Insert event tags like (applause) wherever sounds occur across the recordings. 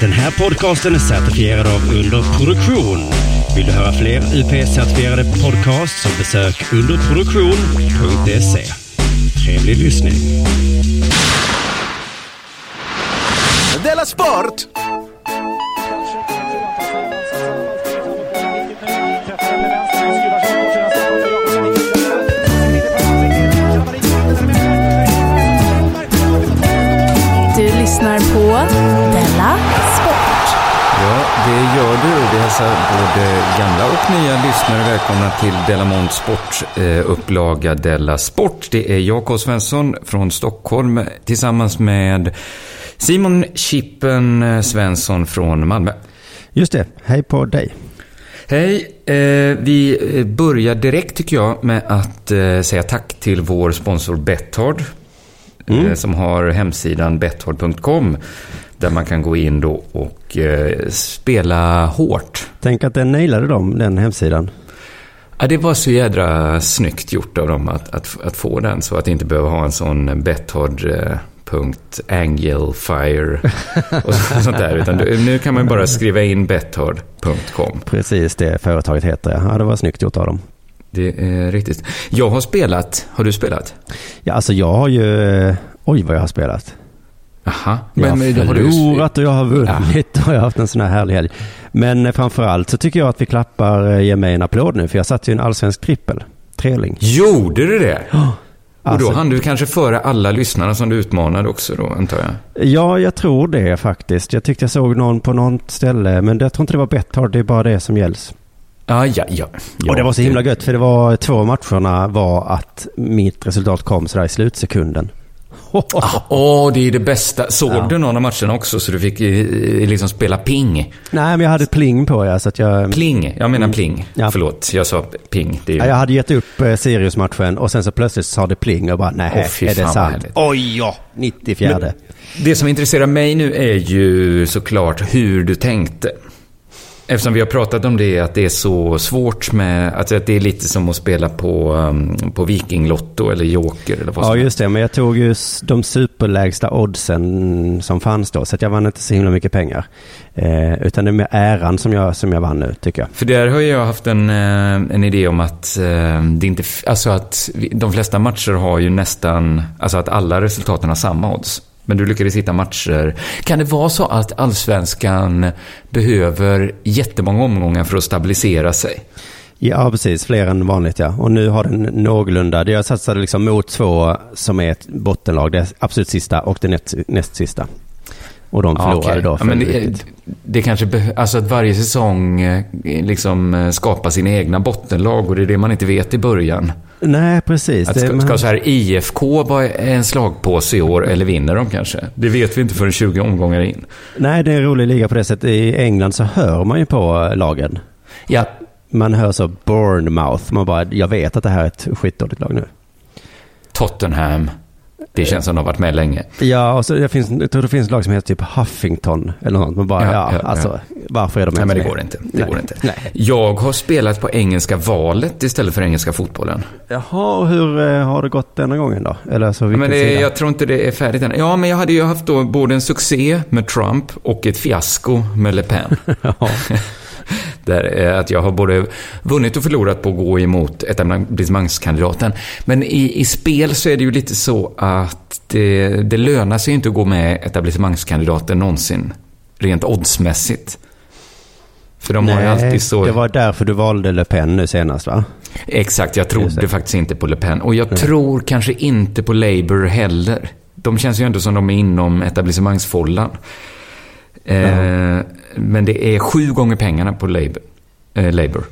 Den här podcasten är certifierad av Underproduktion. Vill du höra fler UP-certifierade podcasts så besök underproduktion.se. Trevlig lyssning. Della Sport! Du lyssnar på det gör du. Vi hälsar både gamla och nya lyssnare välkomna till Delamont Sport, eh, upplaga Della Sport. Det är jag, K. Svensson från Stockholm tillsammans med Simon Chippen eh, Svensson från Malmö. Just det, hej på dig. Hej! Eh, vi börjar direkt tycker jag med att eh, säga tack till vår sponsor Betthard. Eh, som har hemsidan betthard.com. Där man kan gå in då och eh, spela hårt. Tänk att den nailade dem, den hemsidan. Ja, det var så jädra snyggt gjort av dem att, att, att få den. Så att inte behöva ha en sån Betthard eh, punkt Angelfire och så- (laughs) sånt där. Utan nu kan man bara skriva in betthard.com. Precis det företaget heter ja. ja. Det var snyggt gjort av dem. Det är riktigt. Jag har spelat. Har du spelat? Ja, alltså jag har ju... eh, Oj, vad jag har spelat. Aha. Jag har du- förlorat och jag har vunnit (laughs) och jag har haft en sån här härlig helg. Men eh, framförallt så tycker jag att vi klappar, eh, ger mig en applåd nu, för jag satte ju en allsvensk trippel. Treling. Gjorde du det? Och då Alltså- hann du kanske före alla lyssnarna som du utmanade också då, antar jag? Ja, jag tror det faktiskt. Jag tyckte jag såg någon på något ställe, men jag tror inte det var Betthard, det är bara det som gälls. Ah, ja, ja. ja. och det var så himla gött, för det var två matcherna var att mitt resultat kom sådär i slutsekunden. Åh, det är det bästa. Såg Ja. du någon av matcherna också så du fick eh, liksom spela ping? Nej, men jag hade pling på ja, så att jag... Pling, jag menar pling. Mm. Ja. Förlåt, jag sa ping. Ju... Ja, jag hade gett upp eh, Sirius-matchen och sen så plötsligt sa det pling och bara nej, fy är det sant? Oj ja, 94. Men- Det som intresserar mig nu är ju såklart hur du tänkte. Eftersom vi har pratat om det, att det är så svårt med... Alltså att det är lite som att spela på, um, på Vikinglotto eller Joker eller vad som Ja, just det. Men jag tog ju de superlägsta oddsen som fanns då. Så jag vann inte så himla mycket pengar. Eh, utan det är med äran som jag, som jag vann nu, tycker jag. För där har jag haft en, eh, en idé om att eh, det inte... Alltså att de flesta matcher har ju nästan... Alltså att alla resultaten har samma odds. Men du lyckades hitta matcher. Kan det vara så att allsvenskan behöver jättemånga omgångar för att stabilisera sig? Ja, precis. Fler än vanligt, ja. Och nu har den någorlunda. Jag satsade liksom mot två som är ett bottenlag. Det absolut sista och det näst, näst sista. Och de förlorade okej. då. Ja, men det, det kanske alltså att varje säsong eh, liksom eh, skapar sina egna bottenlag och det är det man inte vet i början. Nej, precis. Att ska, ska så här IFK vara en slagpåse i år eller vinner de kanske? Det vet vi inte förrän 20 omgångar in. Nej, det är en rolig liga på det sättet. I England så hör man ju på lagen. Ja, Man hör så Bournemouth. Man bara, jag vet att det här är ett skitdåligt lag nu. Tottenham. Det känns som de har varit med länge. Ja, och så det finns, jag tror det finns lag som heter typ Huffington eller något. Man bara, Ja, ja, ja, ja. alltså, varför är de Nej, ens men det med? går inte. Det Nej. går inte. Nej. Jag har spelat på engelska valet istället för engelska fotbollen. Jaha, och hur eh, har det gått denna gången då? Eller så Ja, men det, sida? jag tror inte det är färdigt än. Ja, men jag hade ju haft då både en succé med Trump och ett fiasko med Le Pen. (laughs) Där, eh, att jag har både vunnit och förlorat på att gå emot etablissemangskandidaten. Men i, i spel så är det ju lite så att det, det lönar sig inte att gå med etablissemangskandidaten någonsin. Rent oddsmässigt. För de har ju alltid så... det var därför du valde Le Pen nu senast va? Exakt, jag trodde faktiskt inte på Le Pen. Och jag tror kanske inte på Labour heller. De känns ju ändå som de är inom etablissemangsfållan. Eh, men det är sju gånger pengarna på Labour. Eh, Labour.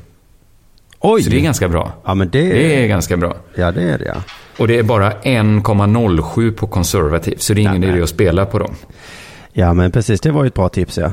Oj! Så det är ganska bra. Ja, men det, Det är ganska bra. Ja, det är det ja. Och det är bara 1,07 på konservativ. Så det är ingen idé att spela på dem. Ja, men precis. Det var ju ett bra tips ja.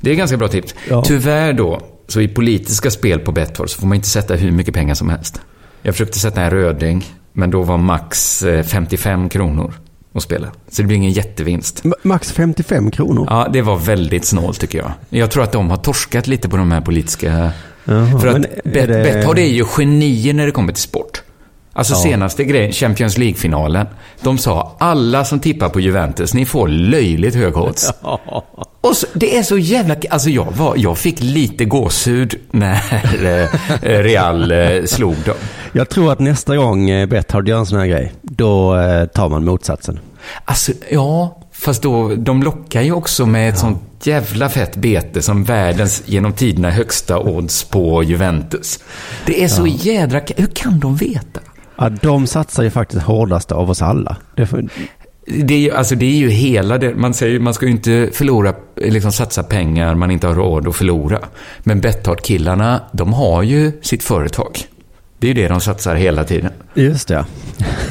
Det är ganska bra tips. Ja. Tyvärr då, så i politiska spel på Betthard så får man inte sätta hur mycket pengar som helst. Jag försökte sätta en röding, men då var max eh, 55 kronor att spela. Så det blir ingen jättevinst. Max 55 kronor. Ja, det var väldigt snålt tycker jag. Jag tror att de har torskat lite på de här politiska... Jaha, För att men Bet- är det- Betthard är ju genier när det kommer till sport. Alltså Ja. senaste grejen, Champions League-finalen. De sa alla som tippar på Juventus, ni får löjligt hög odds. (laughs) Och så, det är så jävla... Alltså jag, var, jag fick lite gåshud när eh, Real eh, slog dem. Jag tror att nästa gång eh, Betthard gör en sån här grej, då eh, tar man motsatsen. Alltså, ja, fast då, de lockar ju också med ett sånt jävla fett bete som världens genom tiderna högsta odds på Juventus. Det är så jädra... Hur kan de veta? Ja, de satsar ju faktiskt hårdast av oss alla. Det får, Det är ju, alltså det är ju hela det. Man säger man ska ju inte förlora, liksom satsa pengar man inte har råd att förlora. Men Betthard-killarna, de har ju sitt företag. Det är ju det de satsar hela tiden. just det.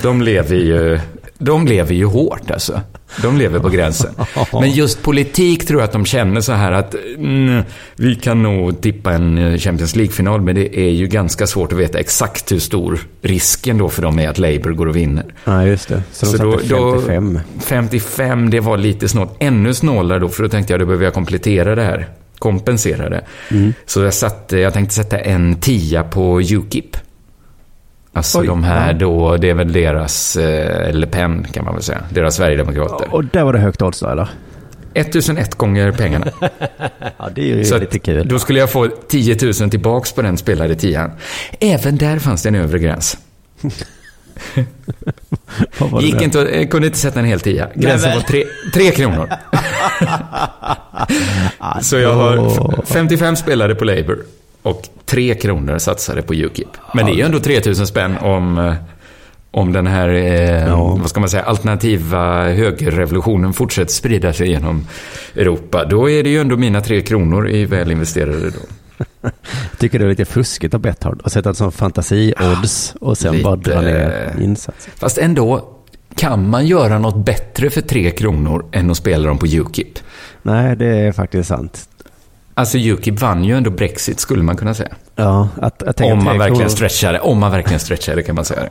De lever ju, de lever ju hårt alltså. De lever på gränsen. (laughs) Men just politik tror jag att de känner så här att mm, vi kan nog tippa en eh, Champions League-final, men det är ju ganska svårt att veta exakt hur stor risken då för dem är att Labour går och vinner. Ja, just det. Så de Så då- satte då- 55. 55, det var lite snålt. Ännu snålare då, för då tänkte jag då behöver jag komplettera det här. Kompensera det. Så jag, satte, jag tänkte sätta en tia på Ukip. Alltså Oj, de här ja. då, det är väl deras, eh, Le Pen kan man väl säga, deras Sverigedemokrater. Och där var det högt odds då, eller? 1001 gånger pengarna. (laughs) Ja, det är ju Så lite kul. Då skulle jag få 10 000 tillbaks på den spelade tian. Även där fanns det en övre gräns. (laughs) Gick inte, kunde inte sätta en hel tia. Gränsen var tre, tre kronor. (laughs) Så jag har 55 spelare på Labour och tre kronor satsade på Ukip. Men det är ju ändå 3000 spänn om, eh, om den här, eh, Ja. vad ska man säga, alternativa högerrevolutionen fortsätter sprida sig genom Europa. Då är det ju ändå mina tre kronor i väl investerade då. Jag (laughs) tycker det är lite fuskigt av Betthard att sätta en sån fantasi-odds och sen Lite- bara dra ner insatsen. Fast ändå, kan man göra något bättre för tre kronor än att spela dem på Ukip? Nej, det är faktiskt sant. Alltså Ukip vann ju ändå Brexit skulle man kunna säga. Ja, att, att Om man verkligen kronor. stretchar det. Om man verkligen stretchar det kan man säga det.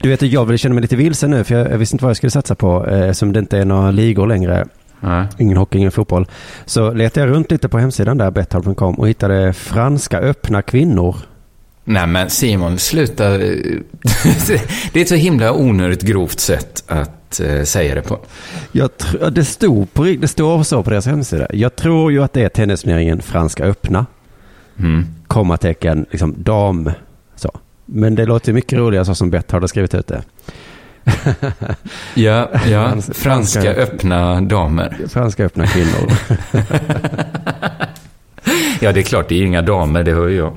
Du vet, jag vill känna mig lite vilsen nu, för jag, jag visste inte vad jag skulle satsa på, eh, som det inte är några ligor längre. Ja. Ingen hockey, ingen fotboll. Så letade jag runt lite på hemsidan där, betthard.com, och hittade franska öppna kvinnor. Nej men Simon, sluta. (laughs) det är ett så himla onödigt grovt sätt att eh, säga det på. Jag tr- det, stod på, det står så på deras hemsida. Jag tror ju att det är tennisturneringen Franska öppna, Mm. kommatecken, liksom dam, så. Men det låter mycket roligare så som Betthard har skrivit ut det. (laughs) Ja, ja. Frans- Franska franska- öppna damer. Franska öppna kvinnor. (laughs) Ja, det är klart, det är ju inga damer, det hör ju jag. (laughs)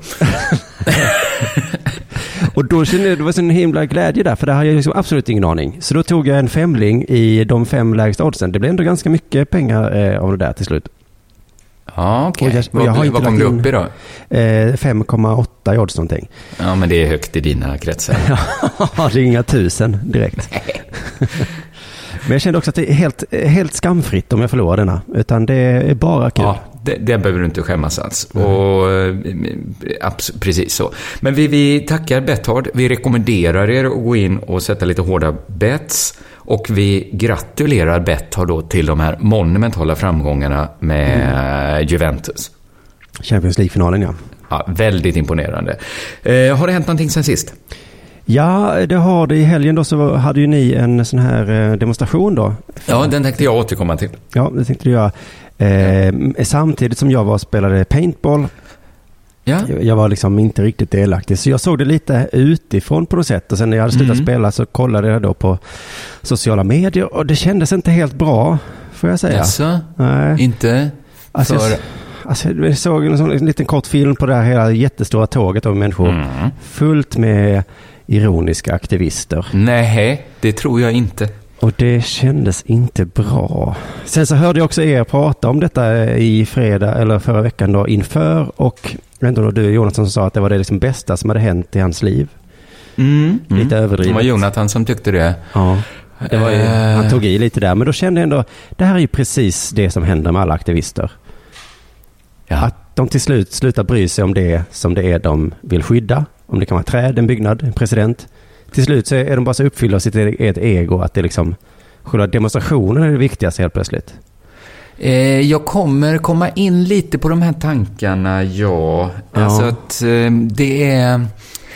Och då kände jag, det var sån himla glädje där, för det hade jag liksom absolut ingen aning. Så då tog jag en femling i de fem lägsta oddsen. Det blev ändå ganska mycket pengar eh, av det där till slut. Ja, okej. Jag- och jag har Vad, inte vad kom du upp i då? Eh, 5,8 i odds någonting. Ja, men det är högt i dina kretsar. (laughs) Ja, det är inga tusen direkt. (laughs) Men jag kände också att det är helt, helt skamfritt om jag förlorar denna. Utan det är bara kul. Ja, det, det behöver du inte skämmas alls. Och, eh, abs- precis så. Men vi, vi tackar Betthard. Vi rekommenderar er att gå in och sätta lite hårda bets. Och vi gratulerar Betthard då till de här monumentala framgångarna med Juventus. Champions League-finalen ja. Ja, väldigt imponerande. Eh, har det hänt någonting sen sist? Ja, det har det. I helgen då så hade ju ni en sån här eh, demonstration då. Ja, den tänkte jag återkomma till. Ja, det tänkte du göra. Eh, samtidigt som jag var och spelade paintball. Ja, Jag- var liksom inte riktigt delaktig. Så jag såg det lite utifrån på något sätt. Och sen när jag hade slutat Mm. spela så kollade jag då på sociala medier. Och det kändes inte helt bra, får jag säga. Jaså? Nej. Inte Alltså, för... jag, alltså, jag såg en, sån, en liten kort film på det här hela jättestora tåget av människor. Mm. Fullt med ironiska aktivister. Nej, det tror jag inte. Och det kändes inte bra. Sen så hörde jag också er prata om detta i fredag eller förra veckan då inför. Och jag vet inte det du Jonathan som sa att det var det liksom bästa som hade hänt i hans liv. Mm. Lite Det överdrivet. var Jonathan som tyckte det. Ja. Det var ju, Eh. han tog i lite där. Men då kände jag ändå, det här är ju precis det som händer med alla aktivister. Ja. Att de till slut slutar bry sig om det som det är de vill skydda. Om det kan vara träd, en byggnad, en president. Till slut så är de bara så uppfyllda av sitt eget ego att det liksom, själva demonstrationen är det viktigaste helt plötsligt. Eh, jag kommer komma in lite på de här tankarna, ja. Ja. Alltså att eh, det är...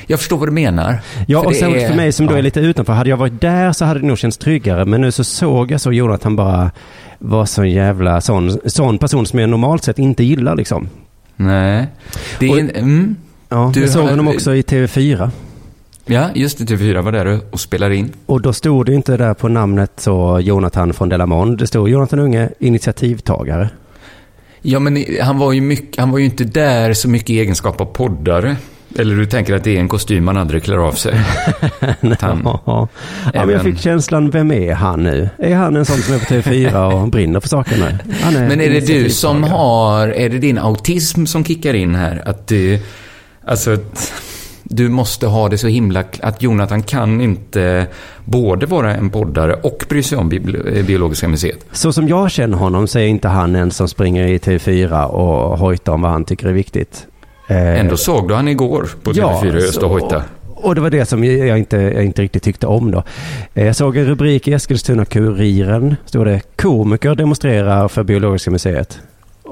Jag förstår vad du menar. Ja, För och sen är- för mig som då är lite utanför, hade jag varit där så hade det nog känts tryggare. Men nu så såg jag så Jonathan bara var så jävla sån, sån person som jag normalt sett inte gillar liksom. Nej. Det är, Och- mm, Ja, Du jag såg har- honom också i TV4. Ja, just det. TV4 var där och spelade in. Och då stod det inte där på namnet så Jonathan från Delamond. Det stod Jonathan Unge, initiativtagare. Ja, men han var ju, mycket, han var ju inte där så mycket i egenskap av poddare. Eller du tänker att det är en kostym man aldrig klär av sig? (laughs) Han, Ja, men jag fick känslan, vem är han nu? Är han en sån som är på TV4 (laughs) och brinner för sakerna? Men är det du som har, är det din autism som kickar in här? Att du, alltså, du måste ha det så himla, att Jonathan kan inte både vara en poddare och bry sig om Bibli- Biologiska museet. Så som jag känner honom så är inte han en som springer i TV4 och hojtar om vad han tycker är viktigt. Eh, Ändå såg du han igår på TV4 just och hojta. Och det var det som jag inte, jag inte riktigt tyckte om då. Eh, Jag såg en rubrik i Eskilstuna-Kuriren. Stod det komiker demonstrerar för Biologiska museet.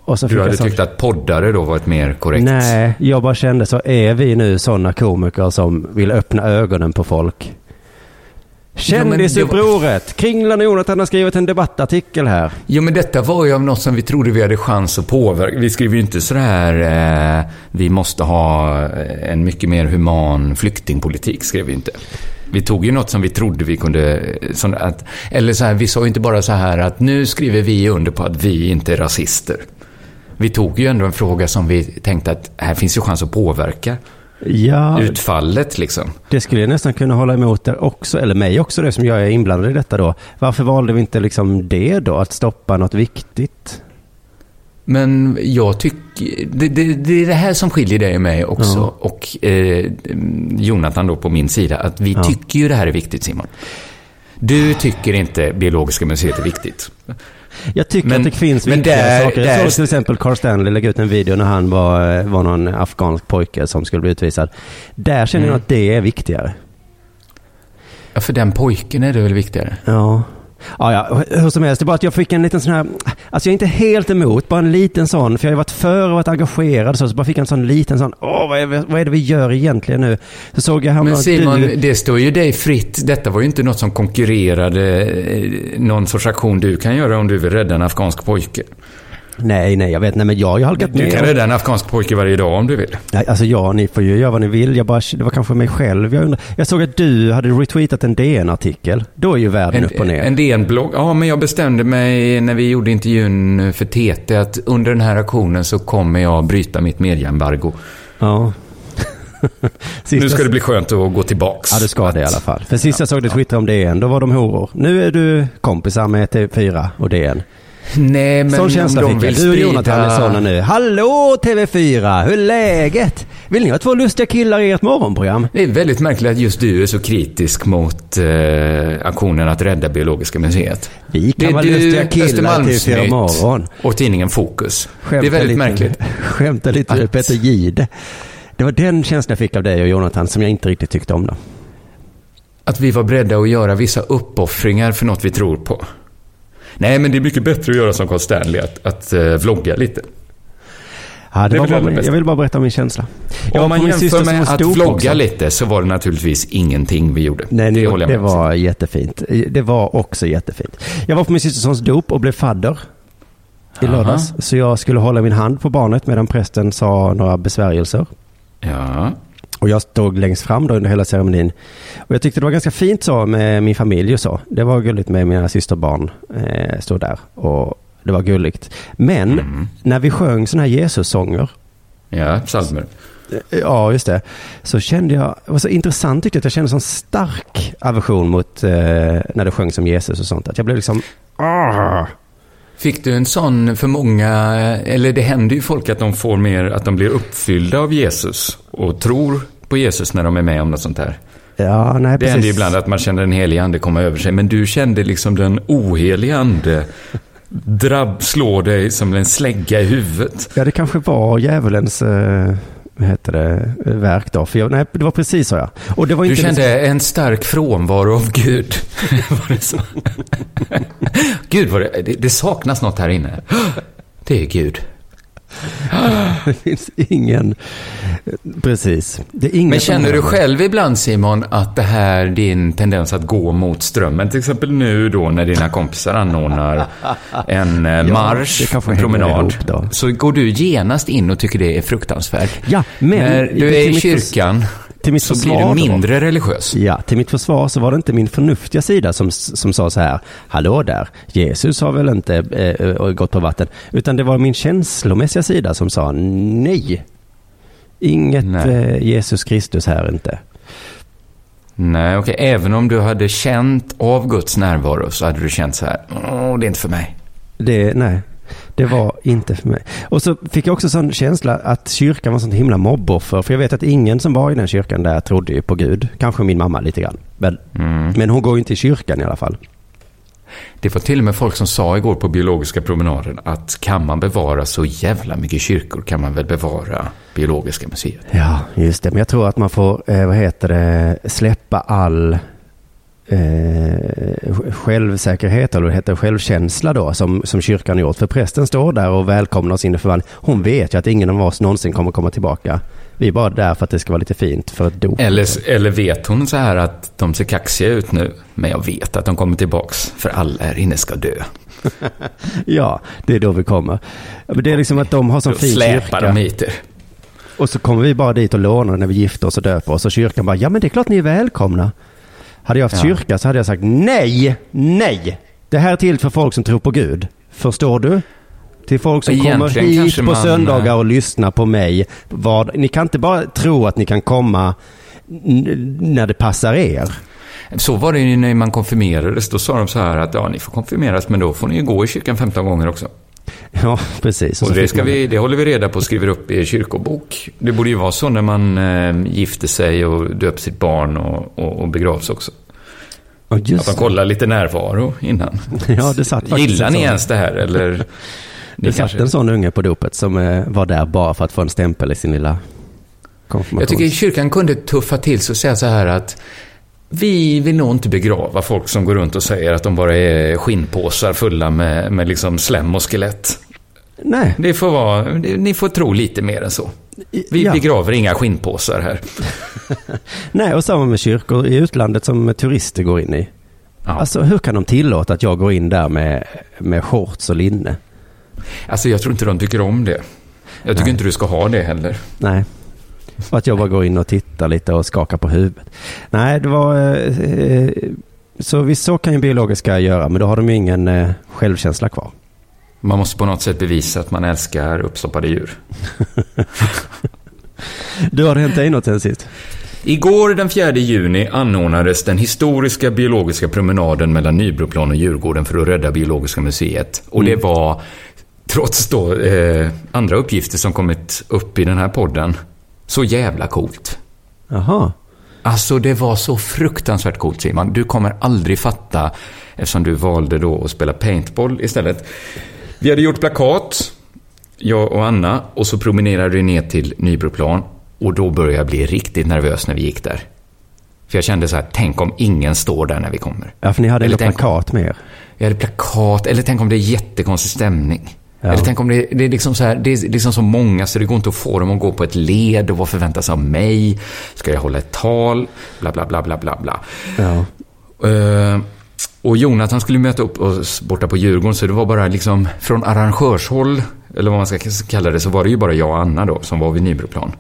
Och så fick Du hade sån- tyckt att poddare då var ett mer korrekt... Nej, jag bara kände så är vi nu sådana komiker som vill öppna ögonen på folk. Kändisupproret! Kringlan och Jonathan har skrivit en debattartikel här. Jo, men detta var ju av något som vi trodde vi hade chans att påverka. Vi skrev ju inte sådär, eh, vi måste ha en mycket mer human flyktingpolitik, skrev vi inte. Vi tog ju något som vi trodde vi kunde, eh, som att, eller så här, vi sa ju inte bara så här att nu skriver vi under på att vi inte är rasister. Vi tog ju ändå en fråga som vi tänkte att här finns ju chans att påverka Ja, utfallet liksom. det skulle jag nästan kunna hålla emot där också, eller mig också, det som jag är inblandad i detta då. Varför valde vi inte liksom det då, att stoppa något viktigt? Men jag tycker, det, det, det är det här som skiljer dig och mig också. Ja. Och eh, Jonathan då på min sida, att vi Ja. tycker ju det här är viktigt Simon. Du tycker inte Biologiska museet är viktigt. Jag tycker Men- att det finns men viktiga där- saker. Jag där- såg till exempel Carl Stanley lägga ut en video när han var, eh, var någon afghansk pojke som skulle bli utvisad. Där känner Mm. jag att det är viktigare. Ja, för den pojken är det väl viktigare? Ja. Ja, ja, hur som helst, det är bara att jag fick en liten sån här, alltså jag är inte helt emot, bara en liten sån, för jag har varit för och varit engagerad så, så bara fick jag en sån liten sån, åh vad är, vad är det vi gör egentligen nu? Så såg jag Men häromdagen Simon, du, det står ju dig fritt. Detta var ju inte något som konkurrerade eh, någon sorts aktion du kan göra om du vill rädda en afghansk pojke. Nej, nej, jag vet, nej men jag har ju halkat Du kan rädda en afghansk pojke varje dag om du vill. Nej, alltså ja, ni får ju göra vad ni vill, jag bara, det var kanske mig själv jag undrar. Jag såg att du hade retweetat en DN-artikel, då är ju världen upp och En, ner. en DN-blogg. Ja, men jag bestämde mig när vi gjorde intervjun för TT att under den här aktionen så kommer jag bryta mitt medieembargo. Ja. (laughs) Nu ska det bli skönt att gå tillbaks. Ja, du ska det i alla fall. För sist jag såg dig twittra om DN, då var de horor. Nu är du kompisar med TV4 och DN. Nej, men Sån känsla de fick jag. Du och. Jonathan är sådana nu. Hallå TV4, hur är läget? Vill ni ha två lustiga killar i ert morgonprogram? Det är väldigt märkligt att just du är så kritisk mot eh, aktionen att rädda Biologiska museet. Vi kan Det är vara du, lustiga killar i TV4 Östermalmsnytt morgon. och tidningen Fokus. det Skämta är väldigt lite, märkligt. (laughs) Skämta lite Att- Peter Gide. Det var den känslan jag fick av dig och Jonathan som jag inte riktigt tyckte om då. Att vi var beredda att göra vissa uppoffringar för något vi tror på. Nej, men det är mycket bättre att göra som Carl Stanley, att, att eh, vlogga lite. Ja, det Det var bara, jag vill bara berätta om min känsla. Jag Om man jämför med att vlogga också. lite så var det naturligtvis ingenting vi gjorde. Nej, det det, det var jättefint. Det var också jättefint. Jag var på min systersons dop och blev fadder i Aha. lördags. Så jag skulle hålla min hand på barnet medan prästen sa några besvärjelser. Ja. Och jag stod längst fram då under hela ceremonin. Och jag tyckte det var ganska fint så med min familj och så. Det var gulligt med mina systerbarn eh, stod där. Och det var gulligt. Men Mm. när vi sjöng sådana här Jesus-sånger Ja, psalmer. Ja, just det. Så kände jag, det var så intressant tyckte jag att jag kände sån stark aversion mot eh, när det sjöngs om Jesus och sånt. Att jag blev liksom, ah. Fick du en sån för många, eller det händer ju folk att de får mer, att de blir uppfyllda av Jesus och tror på Jesus när de är med om något sånt här. Ja, nej Det precis. händer ju ibland att man känner den helige ande komma över sig, men du kände liksom den ohelige ande drabb, slå dig som en slägga i huvudet. Ja, det kanske var djävulens, eh, vad heter det, verk då. För jag, nej, det var precis så ja. Och det var Du inte kände en stark frånvaro av Gud. (laughs) Var det så? (laughs) Gud, vad det, det, det saknas något här inne. Det är Gud. (laughs) Det finns ingen... Precis. Ingen Men känner du själv ibland Simon att det här din tendens att gå mot strömmen, till exempel nu då när dina kompisar anordnar en eh, marsch, kanske en promenad, så går du genast in och tycker det är fruktansvärt. Ja, men... när du är i kyrkan till mitt så försvar blir du mindre religiös. Ja, till mitt försvar så var det inte min förnuftiga sida som, som sa så här, hallå där, Jesus har väl inte eh, eh, gått på vatten, utan det var min känslomässiga sida som sa nej. Inget Nej. Eh, Jesus Kristus här inte. Nej, okej. Även om du hade känt av Guds närvaro så hade du känt så här, åh, det är inte för mig. Det, nej, det var inte för mig. Och så fick jag också sån känsla att kyrkan var sånt himla mobboffer. För jag vet att ingen som var i den kyrkan där trodde ju på Gud. Kanske min mamma lite grann. Men, Mm. men hon går ju inte i kyrkan i alla fall. Det var till och med folk som sa igår på biologiska promenaden att kan man bevara så jävla mycket kyrkor kan man väl bevara biologiska museet. Ja, just det. Men jag tror att man får, eh, vad heter det, släppa all eh, självsäkerhet, eller det heter, självkänsla då, som, som kyrkan gjort. För prästen står där och välkomnar oss in i förvandling. Hon vet ju att ingen av oss någonsin kommer komma tillbaka. Vi är bara där för att det ska vara lite fint för ett dop. Eller, eller vet hon så här att de ser kaxiga ut nu, men jag vet att de kommer tillbaks, för alla här inne ska dö. (laughs) Ja, det är då vi kommer. Det är liksom att de har sån fin släpar de kyrka. hit er. Och så kommer vi bara dit och lånar när vi gifter oss och döper oss. Och kyrkan bara, ja men det är klart ni är välkomna. Hade jag haft Ja. kyrka så hade jag sagt nej, nej. Det här är till för folk som tror på Gud. Förstår du? Till folk som Egentligen kommer hit på man, söndagar och lyssnar på mig. Vad, ni kan inte bara tro att ni kan komma när det passar er. Så var det ju när man konfirmerades. Då sa de så här att ja, ni får konfirmeras, men då får ni ju gå i kyrkan 15 gånger också. (laughs) Ja, precis. Och så det, ska vi, det håller vi reda på och skriver upp i kyrkobok. Det borde ju vara så när man eh, gifter sig och döper sitt barn och, och, och begravs också. Ja, Att man det. kollar lite närvaro innan. (laughs) Ja, det satt Gillar ni ens det här eller? (laughs) Det satt kanske- en sån unge på dopet som eh, var där bara för att få en stämpel i sin lilla konfirmation. Jag tycker kyrkan kunde tuffa till sig och säga så här att vi vill nog inte begrava folk som går runt och säger att de bara är skinnpåsar fulla med, med liksom slem och skelett. Nej, Det får vara, ni får tro lite mer än så. Vi ja. begraver inga skinnpåsar här. (laughs) Nej, och samma med kyrkor i utlandet som turister går in i. Ja. Alltså hur kan de tillåta att jag går in där med, med shorts och linne? Alltså jag tror inte de tycker om det. Jag tycker Nej. inte du ska ha det heller. Nej. Och att jag bara går in och tittar lite och skakar på huvudet. Nej, det var... Eh, eh, så visst så kan ju biologiska göra, men då har de ju ingen eh, självkänsla kvar. Man måste på något sätt bevisa att man älskar uppstoppade djur. (laughs) Du, har det hänt dig något sen sist? Igår den 4 juni anordnades den historiska biologiska promenaden mellan Nybroplan och Djurgården för att rädda Biologiska museet. Och det var, trots då eh, andra uppgifter som kommit upp i den här podden, så jävla coolt. Jaha. Alltså det var så fruktansvärt coolt Simon. Du kommer aldrig fatta eftersom du valde då att spela paintball istället. Vi hade gjort plakat, jag och Anna, och så promenerade vi ner till Nybroplan. Och då började jag bli riktigt nervös när vi gick där. För jag kände så här, tänk om ingen står där när vi kommer. Ja, för ni hade Eller plakat med er. Jag hade plakat, eller tänk om det är jättekonstig stämning. Ja. Eller tänk om det, det är liksom så här, det är liksom så många så det går inte att få dem att gå på ett led och vad förväntas av mig? Ska jag hålla ett tal? Bla, bla, bla, bla, bla, bla. Ja. Eh, och Jonathan skulle möta upp oss borta på Djurgården, så det var bara liksom från arrangörshåll, eller vad man ska kalla det, så var det ju bara jag och Anna då som var vid Nybroplan.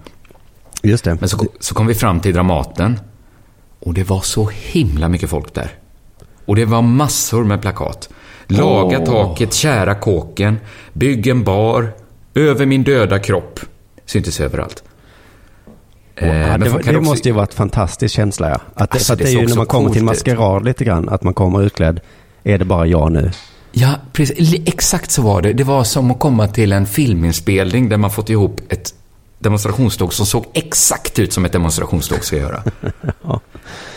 Just det. Men så, så kom vi fram till Dramaten och det var så himla mycket folk där. Och det var massor med plakat. Laga Åh. taket, kära kåken, bygg en bar, över min döda kropp. Syntes överallt. Eh, Ja, men det, var, det också- måste ju varit fantastisk känsla ja. Att Alltså, att det det är ju när man kommer till maskerad lite grann, att man kommer utklädd. Är det bara jag nu? Ja, precis. Exakt så var det. Det var som att komma till en filminspelning där man fått ihop ett demonstrationståg som såg exakt ut som ett demonstrationståg ska göra. (laughs)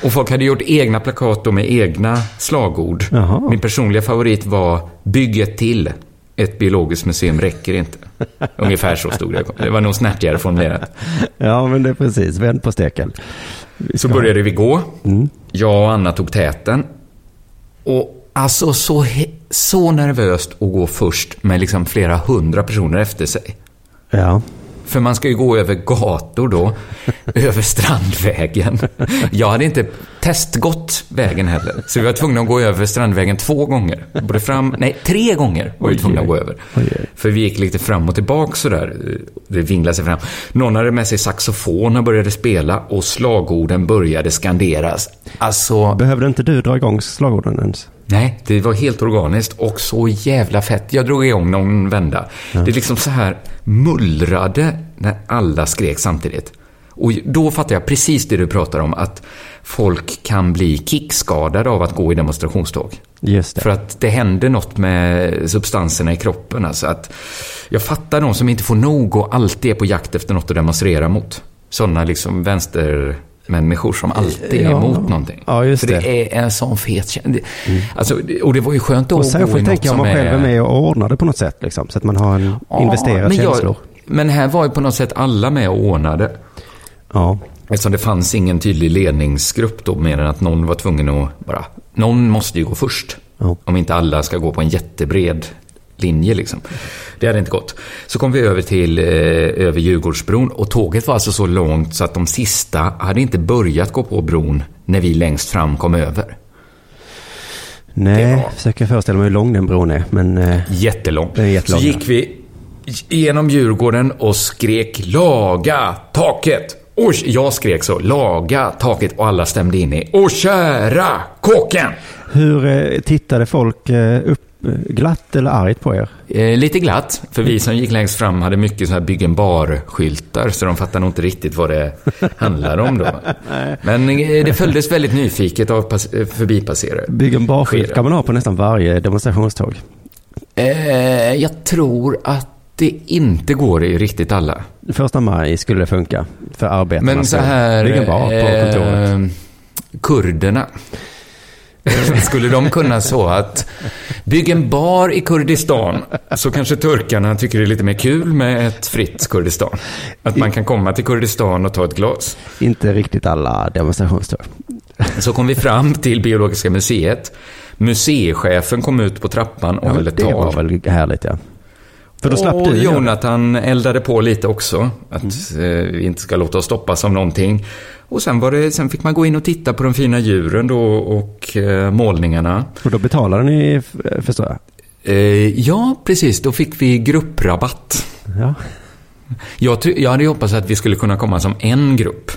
Och folk hade gjort egna plakat då med egna slagord. Jaha. Min personliga favorit var “Bygg ett till”. Ett biologiskt museum räcker inte. (laughs) Ungefär så stod det. Det var nog snärtigare formulerat. Ja, men det är precis. Vänd på steken. Så började vi gå. Mm. Jag och Anna tog täten. Och alltså så, så nervöst att gå först med liksom flera hundra personer efter sig. Ja. För man ska ju gå över gator då, (laughs) över Strandvägen. Jag hade inte testgått vägen heller, så vi var tvungna att gå över Strandvägen två gånger. Både fram, nej, tre gånger var vi tvungna att gå över. För vi gick lite fram och tillbaka sådär. Det vinglade sig fram. Någon hade med sig saxofon och började spela och slagorden började skanderas. Alltså, Behövde inte du dra igång slagorden ens? Nej, det var helt organiskt och så jävla fett. Jag drog igång någon vända. Det är liksom så här mullrade när alla skrek samtidigt. Och då fattar jag precis det du pratar om, att folk kan bli kickskadade av att gå i demonstrationståg. Just det. För att det händer något med substanserna i kroppen. Alltså att jag fattar de som inte får nog och alltid är på jakt efter något att demonstrera mot. Sådana liksom vänstermänniskor som alltid är Ja. emot någonting. Ja, just För det. det är en sån fet känsla. Alltså, och det var ju skönt att Och gå i tänker jag om man själv är med och ordnar det på något sätt. Liksom, så att man har en Ja, investerat men jag- känslor. Men här var ju på något sätt alla med och ordnade. Ja. Eftersom det fanns ingen tydlig ledningsgrupp då, mer än att någon var tvungen att bara... Någon måste ju gå först. Ja. Om inte alla ska gå på en jättebred linje liksom. Det hade inte gått. Så kom vi över till eh, över Djurgårdsbron och tåget var alltså så långt så att de sista hade inte börjat gå på bron när vi längst fram kom över. Nej, var- försöker föreställa mig hur lång den bron är. Men eh, Jättelång. Det är jättelång, Så gick vi genom Djurgården och skrek laga taket. Och jag skrek så, laga taket och alla stämde in i, och kära kåken! hur eh, tittade folk eh, upp glatt eller argt på er? Eh, lite glatt, för vi som gick längst fram hade mycket så här byggen bar-skyltar, så de fattade nog inte riktigt vad det (laughs) handlade om då. Men eh, det följdes väldigt nyfiket av eh, förbipasserare. Byggen barskylt kan man ha på nästan varje demonstrationståg. Eh, jag tror att det inte går i riktigt alla. Första maj skulle det funka för arbetarna. Men så här... Bygg en bar på kontoret. eh, kurderna. (laughs) Skulle de kunna så att bygga en bar i Kurdistan så kanske turkarna tycker det är lite mer kul med ett fritt Kurdistan. Att man kan komma till Kurdistan och ta ett glas. Inte riktigt alla demonstrationståg. Så kom vi fram till Biologiska museet. Museichefen kom ut på trappan och Ja, höll ett det tal. var väl härligt ja. För då slapp och du. Jonathan eldade på lite också. Att eh, vi inte ska låta oss stoppas av någonting. Och sen, var det, sen fick man gå in och titta på de fina djuren då och eh, målningarna. Och då betalade ni, förstår jag. Eh, ja, precis. Då fick vi grupprabatt. Ja. Jag, jag hade hoppats att vi skulle kunna komma som en grupp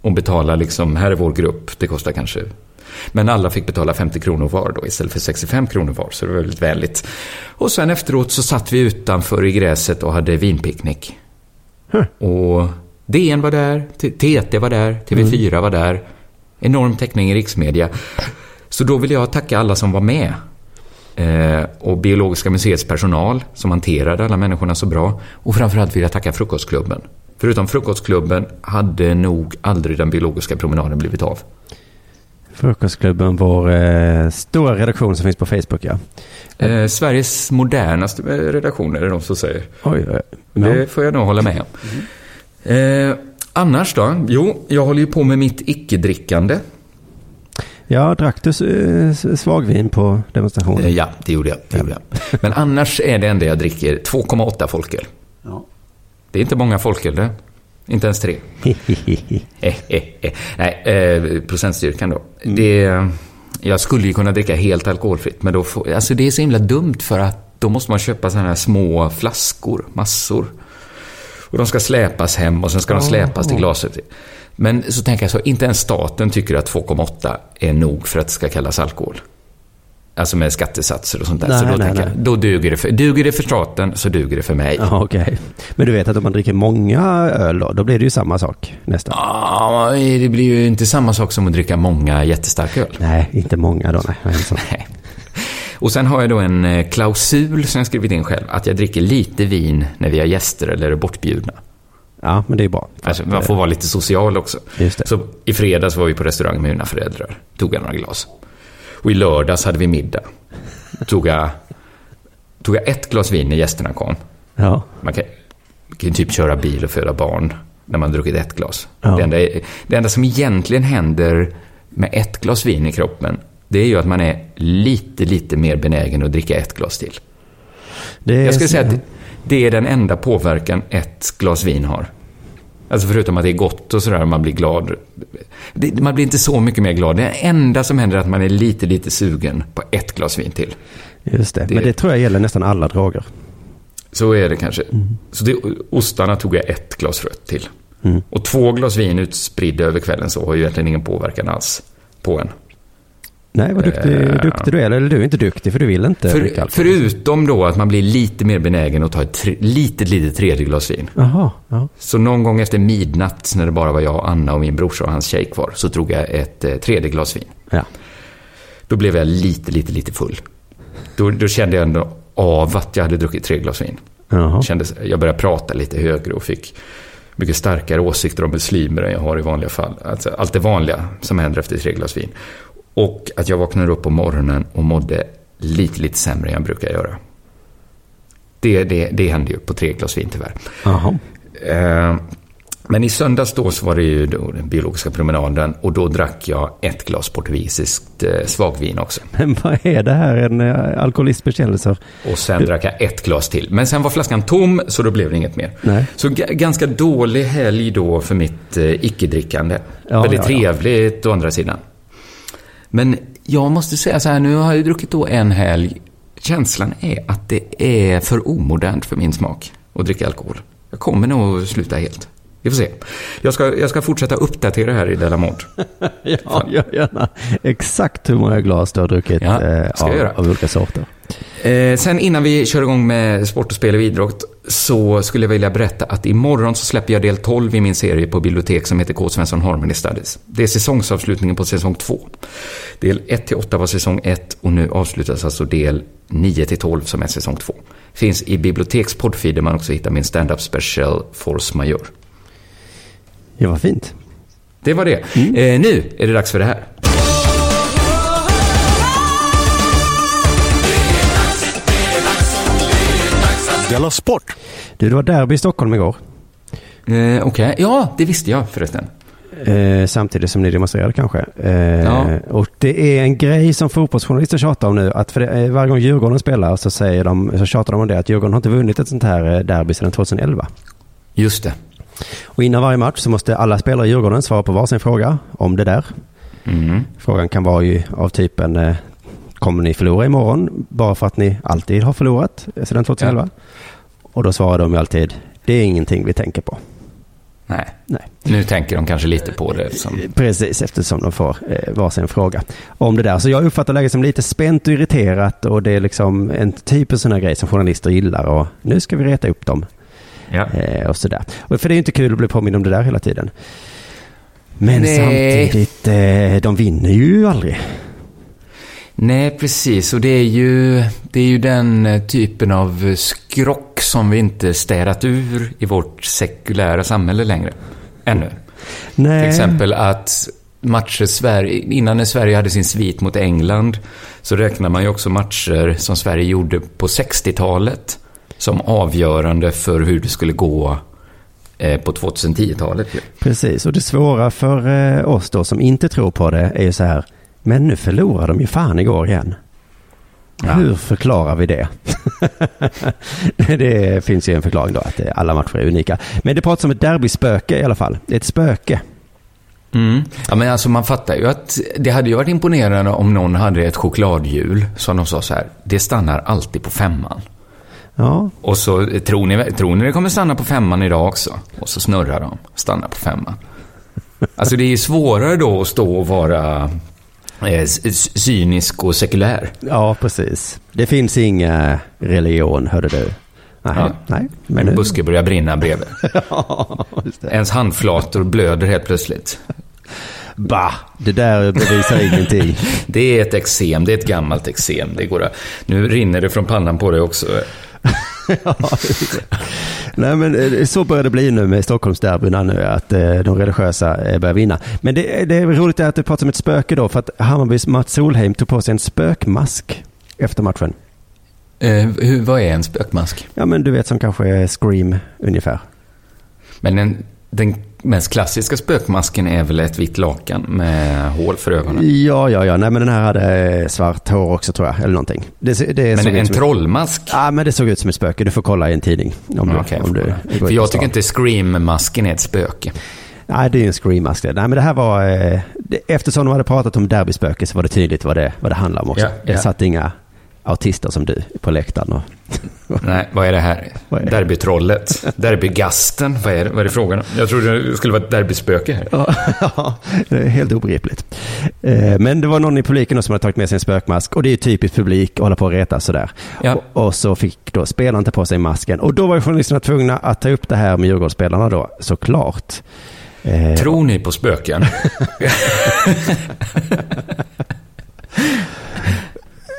och betala liksom, här är vår grupp, det kostar kanske... Men alla fick betala 50 kronor var då istället för 65 kronor var, så det var väldigt vänligt. Och sen efteråt så satt vi utanför i gräset och hade vinpicknick. Och DN var där, T- TT var där, TV4 var där. Enorm täckning i riksmedia. Så då vill jag tacka alla som var med. Eh, och Biologiska museets personal som hanterade alla människorna så bra. Och framförallt vill jag tacka Frukostklubben. Förutom Frukostklubben hade nog aldrig den biologiska promenaden blivit av. Frukostklubben, vår eh, stora redaktion som finns på Facebook ja. Eh, Sveriges modernaste eh, redaktion är det de som säger. Oj. Ja. Det får jag nog hålla med om. Eh, annars då? Jo, jag håller ju på med mitt icke-drickande. ja, drack du eh, svagvin på Eh, demonstrationen? ja, det gjorde jag. Det gjorde jag. Men annars är det enda jag dricker 2,8 folköl. Det är inte många folköl det. Inte ens tre. (laughs) Eh, eh, eh. Nej, eh, procentstyrkan då. Det, jag skulle ju kunna dricka helt alkoholfritt, men då får, alltså det är så himla dumt för att då måste man köpa sådana här små flaskor, massor. Och de ska släpas hem och sen ska de släpas till glaset. Men så tänker jag så, inte ens staten tycker att 2,8 är nog för att det ska kallas alkohol. Alltså med skattesatser och sånt där. Nej, så då nej, tänker nej. jag, då duger det, för, duger det för staten så duger det för mig. Ja, okej. Men du vet att om man dricker många öl då, då blir det ju samma sak nästan. Ja, det blir ju inte samma sak som att dricka många jättestarka öl. Nej, inte många då. Nej. (laughs) Nej. Och sen har jag då en eh, klausul som jag skrivit in själv. Att jag dricker lite vin när vi har gäster eller är bortbjudna. Ja, men det är bra. Alltså, man får vara lite social också. Just det. Så i fredags var vi på restaurang med mina föräldrar. Tog jag några glas. Och i lördags hade vi middag. Tog jag, tog jag ett glas vin när gästerna kom. Ja, Man kan, kan typ köra bil och föda barn när man druckit ett glas. Ja. Det, enda, det enda som egentligen händer med ett glas vin i kroppen, det är ju att man är lite, lite mer benägen att dricka ett glas till. Jag skulle säga att Det är den enda påverkan ett glas vin har. Alltså förutom att det är gott och sådär, man blir glad. Det, man blir inte så mycket mer glad. Det enda som händer är att man är lite, lite sugen på ett glas vin till. Just det. Det- Men det tror jag gäller nästan alla droger. Så är det kanske. Så det, ostarna tog jag ett glas rött till. Mm. Och två glas vin utspridda över kvällen så har ju egentligen ingen påverkan alls på en. Nej, vad duktig, Eh. duktig du är. Eller du är inte duktig för du vill inte För, förutom då att man blir lite mer benägen att ta ett tre, litet, litet tredje glas vin. Jaha, ja. Så någon gång efter midnatt när det bara var jag, Anna och min brorsa och hans tjej kvar så drog jag ett eh, tredje glas vin. ja. Då blev jag lite, lite, lite full. Då, då kände jag ändå av att jag hade druckit tre glas vin. Kändes, jag började prata lite högre och fick mycket starkare åsikter om muslimer än jag har i vanliga fall. Alltså, allt det vanliga som händer efter tre glas vin. Och att jag vaknade upp på morgonen och mådde lite, lite sämre än jag brukar göra. Det, det, det hände ju på tre glas vin tyvärr. Jaha. Eh, men i söndags då så var det ju den biologiska promenaden och då drack jag ett glas portugisiskt eh, svagvin också. (laughs) Men vad är det här? En eh, alkoholistbekännelse? Och sen drack jag ett glas till. Men sen var flaskan tom, så då blev det inget mer. Nej. Så g- ganska dålig helg då för mitt eh, icke-drickande. Ja, Väldigt ja, ja. trevligt å andra sidan. Men jag måste säga så här, nu har jag ju druckit då en helg. Känslan är att det är för omodernt för min smak att dricka alkohol. Jag kommer nog sluta helt. Vi får se. Jag ska, jag ska fortsätta uppdatera här i Della Mod. (laughs) Ja, gör gärna. Exakt hur många glas du har druckit Ja, eh, av, av olika sorter. Eh, sen innan vi kör igång med sport och spel och idrott så skulle jag vilja berätta att imorgon så släpper jag del 12 i min serie på bibliotek som heter K. Svensson Harmony Studies. Det är säsongsavslutningen på säsong 2. Del 1 till 8 var säsong 1 och nu avslutas alltså del 9 till 12 som är säsong 2. Finns i biblioteks poddfeed där man också hittar min stand-up special Force Majeure. Ja, vad fint. Det var det. Eh, nu är det dags för det här. Della Sport! Du, det var derby i Stockholm igår. Eh, Okej, ja det visste jag förresten. Eh, samtidigt som ni demonstrerade kanske. Eh, Ja. Och det är en grej som fotbollsjournalister tjatar om nu. Att för det, eh, varje gång Djurgården spelar så, säger de, så tjatar de om det. Att Djurgården har inte vunnit ett sånt här eh, derby sedan 2011. Just det. Och innan varje match så måste alla spelare i Djurgården svara på varsin fråga om det där. Mm. Frågan kan vara ju av typen eh, Kommer ni förlora imorgon bara för att ni alltid har förlorat eh, sedan 2011? Och då svarar de ju alltid Det är ingenting vi tänker på. Nej. Nej. Nu tänker de kanske lite på det eftersom... Precis, eftersom de får eh, varsin fråga om det där. Så jag uppfattar läget som lite spänt och irriterat och det är liksom en typisk sån här grej som journalister gillar och nu ska vi reta upp dem Ja. eh, och sådär. Och för det är ju inte kul att bli påmind om det där hela tiden. Men Nej. samtidigt, eh, de vinner ju aldrig. Nej, precis. Och det är ju, det är ju den eh, typen av skrock som vi inte städat ur i vårt sekulära samhälle längre. Ännu. Nej. Till exempel att matcher Sverige, innan när Sverige hade sin svit mot England så räknar man ju också matcher som Sverige gjorde på 60-talet som avgörande för hur det skulle gå eh, på 2010-talet. ju. Precis, och det svåra för eh, oss då som inte tror på det är ju så här, men nu förlorar de ju fan igår igen. Ja. Hur förklarar vi det? (laughs) det finns ju en förklaring då, att eh, alla matcher är unika. Men det pratas om ett derbyspöke i alla fall. Ett spöke. Mm. Ja, men alltså man fattar ju att det hade ju varit imponerande om någon hade ett chokladhjul som de sa så här, det stannar alltid på femman. Ja, Och så eh, tror ni, tror ni det kommer stanna på femman idag också? Och så snurrar de, stannar på femman. Alltså det är ju svårare då att stå och vara eh, cynisk och sekulär. ja precis. Det finns inga religion, hörde du. Nej, Ja. nej. Men nu- en buske börjar brinna bredvid. (laughs) Ja. Ens handflator blöder helt plötsligt. Bah, det där bevisar ingenting. (laughs) Det är ett eksem, det är ett gammalt eksem. Det går att, nu rinner det från pannan på dig också. Ja. Nej men eh, så börjar det bli nu med Stockholmsderbyna nu att eh, de religiösa eh, börjar vinna. Men det, det är roligt att du pratar om ett spöke då för att Hammarbys Mats Solheim tog på sig en spökmask efter matchen. Eh, hur, vad är en spökmask? Ja men du vet som kanske är Scream ungefär. Men den, den mest klassiska spökmasken är väl ett vitt lakan med hål för ögonen. Ja, ja, ja. Nej, men den här hade svart hår också tror jag. Eller någonting. Det, det Men en trollmask? Ja, men det såg ut som ett spöke. Du får kolla i en tidning. Om du, Okej, om du, för jag tycker inte Scream-masken är ett spöke. Nej, det är ju en screammask det. Nej, men det här var... Eh, det, eftersom de hade pratat om derbyspöke så var det tydligt vad det, vad det handlar om också. Ja, Det ja. satt inga autister som du på läktaren. Och, (laughs) Nej, vad är det här? Vad är det? Derbytrollet? Derbygasten? Vad är, det, vad är det frågan? Jag trodde det skulle vara ett derbyspöke här. (laughs) ja, det är helt obegripligt. Eh, men det var någon i publiken som hade tagit med sig en spökmask och det är ju typiskt publik att hålla på och reta sådär. Ja. Och, och så fick då spelarna ta på sig masken och då var journalisterna tvungna att ta upp det här med Djurgårdsspelarna då, såklart. Eh, Tror ni på spöken? (laughs)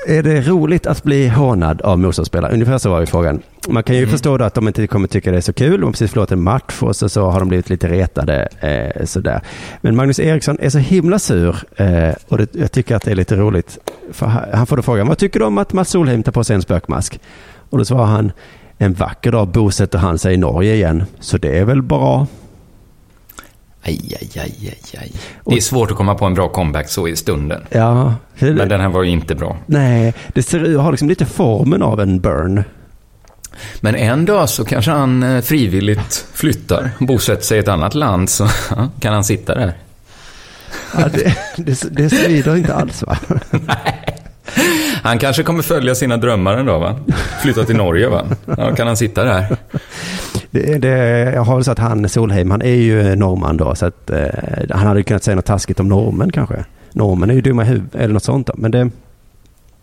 Är det roligt att bli hånad av motståndsspelare? Ungefär så var ju frågan. Man kan ju Mm. förstå då att de inte kommer tycka det är så kul. De har precis förlorat en match och så, så har de blivit lite retade. Eh, sådär. Men Magnus Eriksson är så himla sur eh, och det, jag tycker att det är lite roligt. Han han får då frågan, vad tycker du om att Mats Solheim tar på sig en spökmask? Och då svarar han, en vacker dag bosätter han sig i Norge igen, så det är väl bra. Aj, aj, aj, aj, aj. Det är svårt att komma på en bra comeback så i stunden. Ja, för Men den här var ju inte bra. nej, det ser, ut- har liksom lite formen av en burn. Men en dag så kanske han eh, frivilligt flyttar, bosätter sig i ett annat land, så (laughs) kan han sitta där. Ja, det, det, det svider inte alls va? Han kanske kommer följa sina drömmar dag, va? Flytta till Norge, va? Ja, kan han sitta där? Det, det, jag har väl så att han, Solheim, han är ju norrman då, så att eh, han hade kunnat säga något taskigt om normen kanske. Normen är ju dumma i huvudet, eller något sånt då. Men det,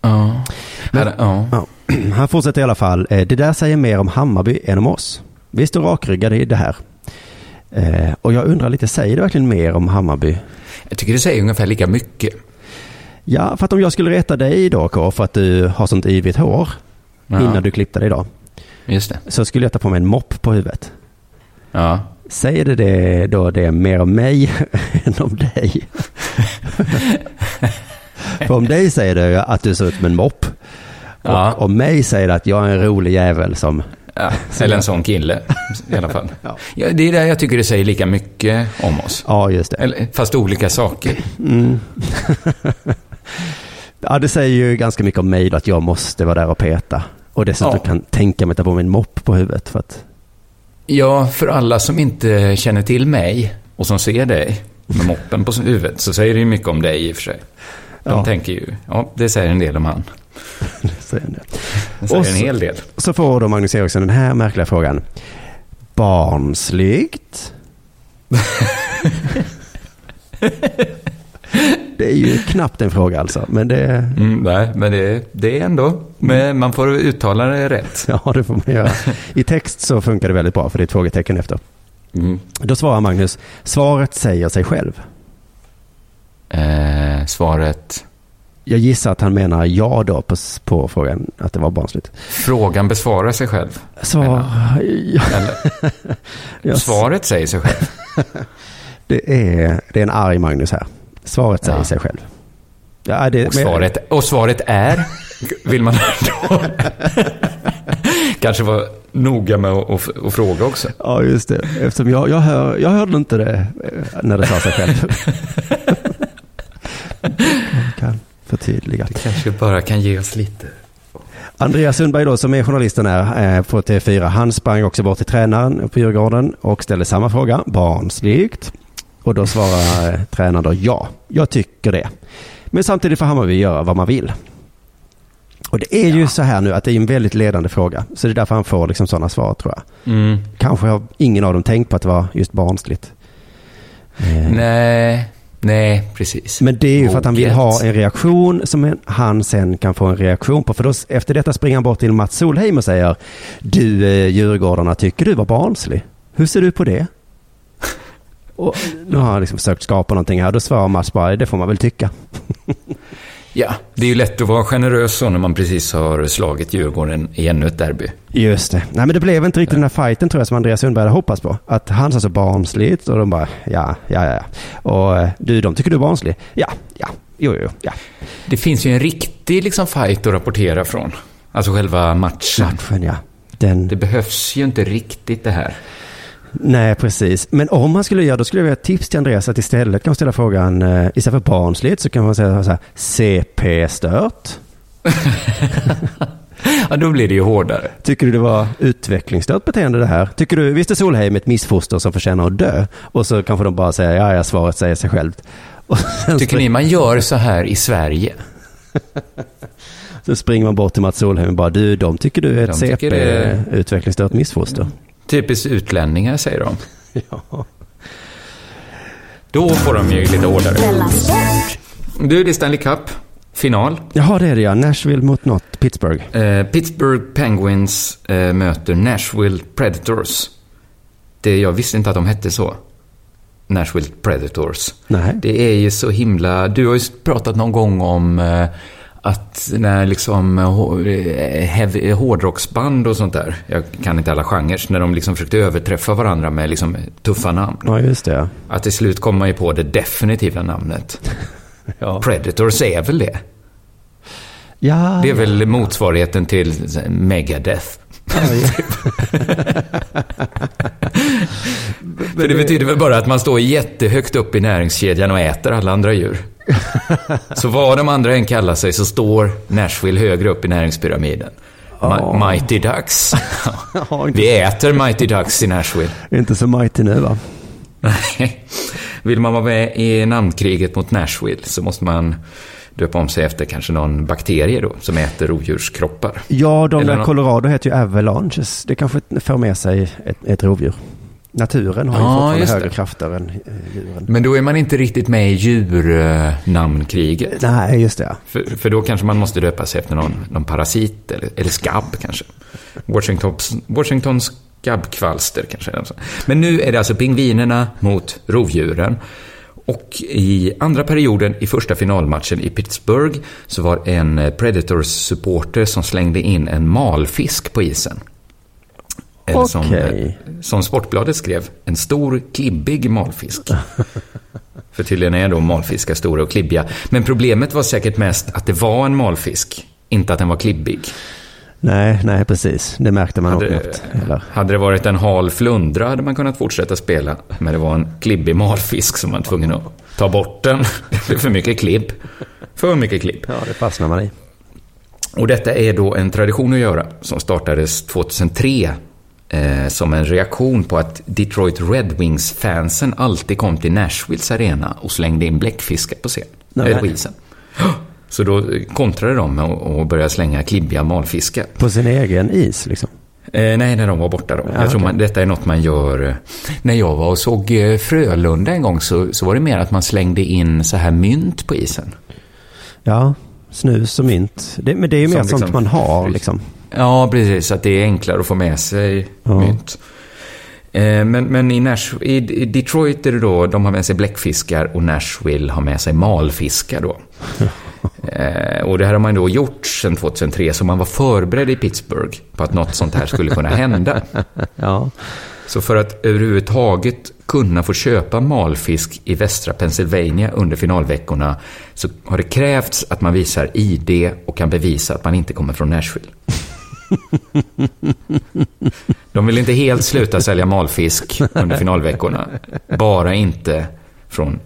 Ja. Men, ja. ja. (clears throat) Han fortsätter i alla fall. Eh, det där säger mer om Hammarby än om oss. Vi står rakryggade i det här. Eh, och jag undrar lite, säger det verkligen mer om Hammarby? Jag tycker det säger ungefär lika mycket. Ja, för att om jag skulle reta dig då, K, för att du har sånt yvigt hår Ja, innan du klippte dig idag, Just det. så skulle jag ta på mig en mopp på huvudet. Ja. Säger det, det då det mer om mig (laughs) än om dig? (laughs) För om dig säger det att du ser ut som en mopp. Ja. Och om mig säger det att jag är en rolig jävel som... ja. (laughs) Eller en sån kille, i alla fall. Ja. Ja, det är där jag tycker det säger lika mycket om oss. Ja, just det. Eller, fast olika saker. Mm. ja, det säger ju ganska mycket om mig då, att jag måste vara där och peta. Och dessutom Ja. kan tänka mig att ta på mig en mopp på huvudet. För att, Ja, för alla som inte känner till mig och som ser dig med moppen på huvudet så säger det ju mycket om dig i och för sig. De Ja. tänker ju, ja, det säger en del om han. (laughs) säger det. Det säger Och en så- hel del. Så får då Magnus Eriksson den här märkliga frågan. Barnsligt? (laughs) det är ju knappt en fråga alltså. Men det, Mm, nej, men det, det är ändå, men man får uttala det rätt. (laughs) ja, det får man göra. I text så funkar det väldigt bra för det är ett frågetecken efter. Mm. Då svarar Magnus, svaret säger sig själv. Eh, svaret, Jag gissar att han menar ja då på, på frågan att det var barnsligt. frågan besvarar sig själv. Svar, (laughs) ja, Eller, svaret säger sig själv. (laughs) det, är, det är en arg Magnus här. Svaret säger Ja. sig själv. Ja, det, Och men- svaret, och svaret är, vill man då kanske vara noga med att fråga också. Ja, just det. Eftersom jag, jag, hör, jag hörde inte det eh, när det sa sig själv. Jag kan förtydliga. Det kanske bara kan ge oss lite. Andreas Sundberg då, som är journalisten här eh, på TV4, han sprang också bort till tränaren på Djurgården och ställde samma fråga, barnsligt. Och då svarar eh, tränaren då ja, jag tycker det. Men samtidigt får Hammarby göra vad man vill. Och det är ju så här nu att det är en väldigt ledande fråga. Så det är därför han får liksom sådana svar tror jag. Mm. Kanske har ingen av dem tänkt på att det var just barnsligt. Eh, Nej, nej, precis. Men det är ju för att han vill ha en reaktion som han sen kan få en reaktion på. För då, efter detta springer han bort till Mats Solheim och säger Du eh, Djurgårdarna, tycker du var barnslig? Hur ser du på det? Och nu har han liksom försökt skapa någonting här. Då svarar Mats bara, det får man väl tycka. (laughs) Ja, det är ju lätt att vara generös så när man precis har slagit Djurgården i ännu ett derby. Just det. Nej men det blev inte riktigt den här fighten tror jag som Andreas Sundberg hade hoppats på. Att han sa så barnsligt och de bara, ja, ja, ja. Och eh, du, de tycker du är barnslig? Ja, ja, jo, jo, ja. Det finns ju en riktig liksom fight att rapportera från. Alltså själva matchen. Matchen ja. Den, Det behövs ju inte riktigt det här. Nej, precis. Men om man skulle göra, då skulle jag vilja tips till Andreas att istället kan man ställa frågan, eh, istället för barnsligt så kan man säga så här, CP-stört. (laughs) Ja, då blir det ju hårdare. Tycker du det var utvecklingsstört beteende det här? Tycker du, visst är Solheim ett missfoster som förtjänar att dö? Och så kanske de bara säger, ja, ja, svaret säger sig självt. (laughs) Tycker ni man gör så här i Sverige? (laughs) så springer man bort till Mats Solheim och bara, du, de tycker du är ett CP-utvecklingsstört missfoster. Typiskt utlänningar, säger de. (laughs) Ja. Då får de ju lite hårdare. Du, det är Stanley Cup. Final. Jaha, det är det ja. Nashville mot något, Pittsburgh. Eh, Pittsburgh Penguins eh, möter Nashville Predators. Det, jag visste inte att de hette så. Nashville Predators. Nej. Det är ju så himla... Du har ju pratat någon gång om eh, att när liksom eh, hå- eh, heavy, hårdrocksband och sånt där, jag kan inte alla genrer, när de liksom försökte överträffa varandra med liksom tuffa namn. Ja, just det. Att till slut kommer man ju på det definitiva namnet. (laughs) Ja. Predators är väl det? Ja, Det är väl motsvarigheten till Megadeth. För det betyder väl bara att man står jättehögt upp i näringskedjan och äter alla andra djur. Så vad de andra än kallar sig så står Nashville högre upp i näringspyramiden. Ma- Mighty Ducks. Vi äter Mighty Ducks i Nashville. inte så mighty nu va? Nej. Vill man vara med i namnkriget mot Nashville så måste man döpa om sig efter kanske någon bakterie då, som äter rovdjurskroppar. Ja, de Eller där Colorado heter ju avalanches. Det kanske för med sig ett, ett rovdjur. Naturen har ju Ja, fortfarande just högre det. krafter än eh, djuren. Men då är man inte riktigt med i djurnamnkriget. Nej, just det. För, för då kanske man måste döpa sig efter någon, någon parasit eller, eller skabb kanske. Washingtons, Washingtons skabbkvalster kanske. Men nu är det alltså pingvinerna mot rovdjuren. Och i andra perioden i första finalmatchen i Pittsburgh så var en eh, Predators-supporter som slängde in en malfisk på isen. Eller som, eh, som Sportbladet skrev, en stor klibbig malfisk. (laughs) För tydligen är då malfiskar stora och klibbiga. Men problemet var säkert mest att det var en malfisk, inte att den var klibbig. Nej, nej, precis. Det märkte man nog Hade, knappt. Eller? hade det varit en hal flundra hade man kunnat fortsätta spela. Men det var en klibbig malfisk som man var tvungen att ta bort den. (laughs) Det blev för mycket klibb. För mycket klibb. Ja, det fastnar man i. Och detta är då en tradition att göra som startades 2003 eh, som en reaktion på att Detroit Red Wings-fansen alltid kom till Nashvilles arena och slängde in bläckfiskar på scen, Nej. isen. Så då kontrade de med att att börja slänga klibbiga malfiskar. På sin egen is liksom. Eh, nej, när de var borta då. Ja, jag tror man, detta är något man gör... eh, När jag var och såg eh, Frölunda en gång så, så var det mer att man slängde in så här mynt på isen. Ja, snus och mynt. Det, men det är ju mer Som sånt liksom- man har liksom. Ja, precis. Att det är enklare att få med sig Ja. mynt. Eh, Men, men i, Nash, i i Detroit är det då, de har med sig bläckfiskar och Nashville har med sig malfiskar då. (laughs) Eh, och det här har man då gjort sedan 2003, så man var förberedd i Pittsburgh på att något sånt här skulle kunna hända. (laughs) Ja, Så för att överhuvudtaget kunna få köpa malfisk i västra Pennsylvania under finalveckorna så har det krävts att man visar ID och kan bevisa att man inte kommer från Nashville. (laughs) De vill inte helt sluta sälja malfisk under finalveckorna. Bara inte från,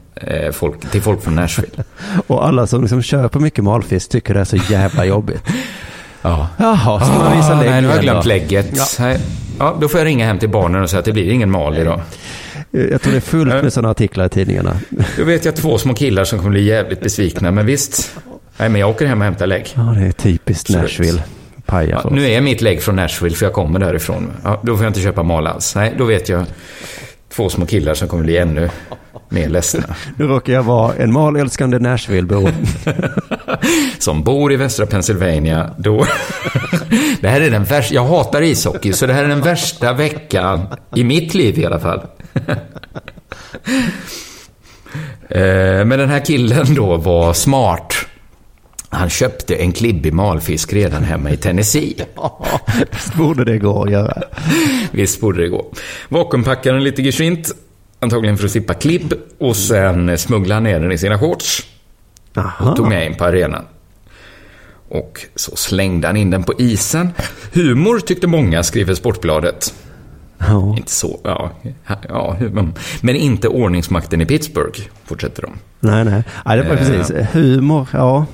folk, till folk från Nashville. (laughs) och alla som liksom köper mycket malfisk tycker det är så jävla jobbigt. (laughs) Ja. Jaha, ska man visa Ah, lägg nej, nu har jag glömt då? lägget. Ja. Ja, då får jag ringa hem till barnen och säga att det blir ingen mal idag. Jag tror det är fullt med sådana artiklar i tidningarna. (laughs) Då vet jag två små killar som kommer bli jävligt besvikna, men visst. Nej, men jag åker hem och hämtar lägg. Ja, det är typiskt. Nashville. Ja, nu är mitt lägg från Nashville, för jag kommer därifrån. Ja, då får jag inte köpa mal alls. Nej, då vet jag två små killar som kommer bli ännu mer ledsna. (laughs) Nu råkar jag vara en malälskande Nashvillebo. (laughs) Som bor i västra Pennsylvania, då... (laughs) det här är den värsta... Jag hatar ishockey, så det här är den värsta veckan i mitt liv i alla fall. Eh, Men den här killen då var smart. Han köpte en klibbig malfisk redan hemma i Tennessee. (laughs) Ja, Visst borde det gå att göra. Visst borde det gå. Vakuumpackade lite geschwint, antagligen för att slippa klibb, och sen smugglade han ner den i sina shorts och tog Aha. med in på arenan. Och så slängde han in den på isen. Humor tyckte många, skriver Sportbladet. Ja. Inte så, ja. ja men inte ordningsmakten i Pittsburgh, fortsätter de. Nej, nej. Ja, det var Eh. precis. Humor, ja.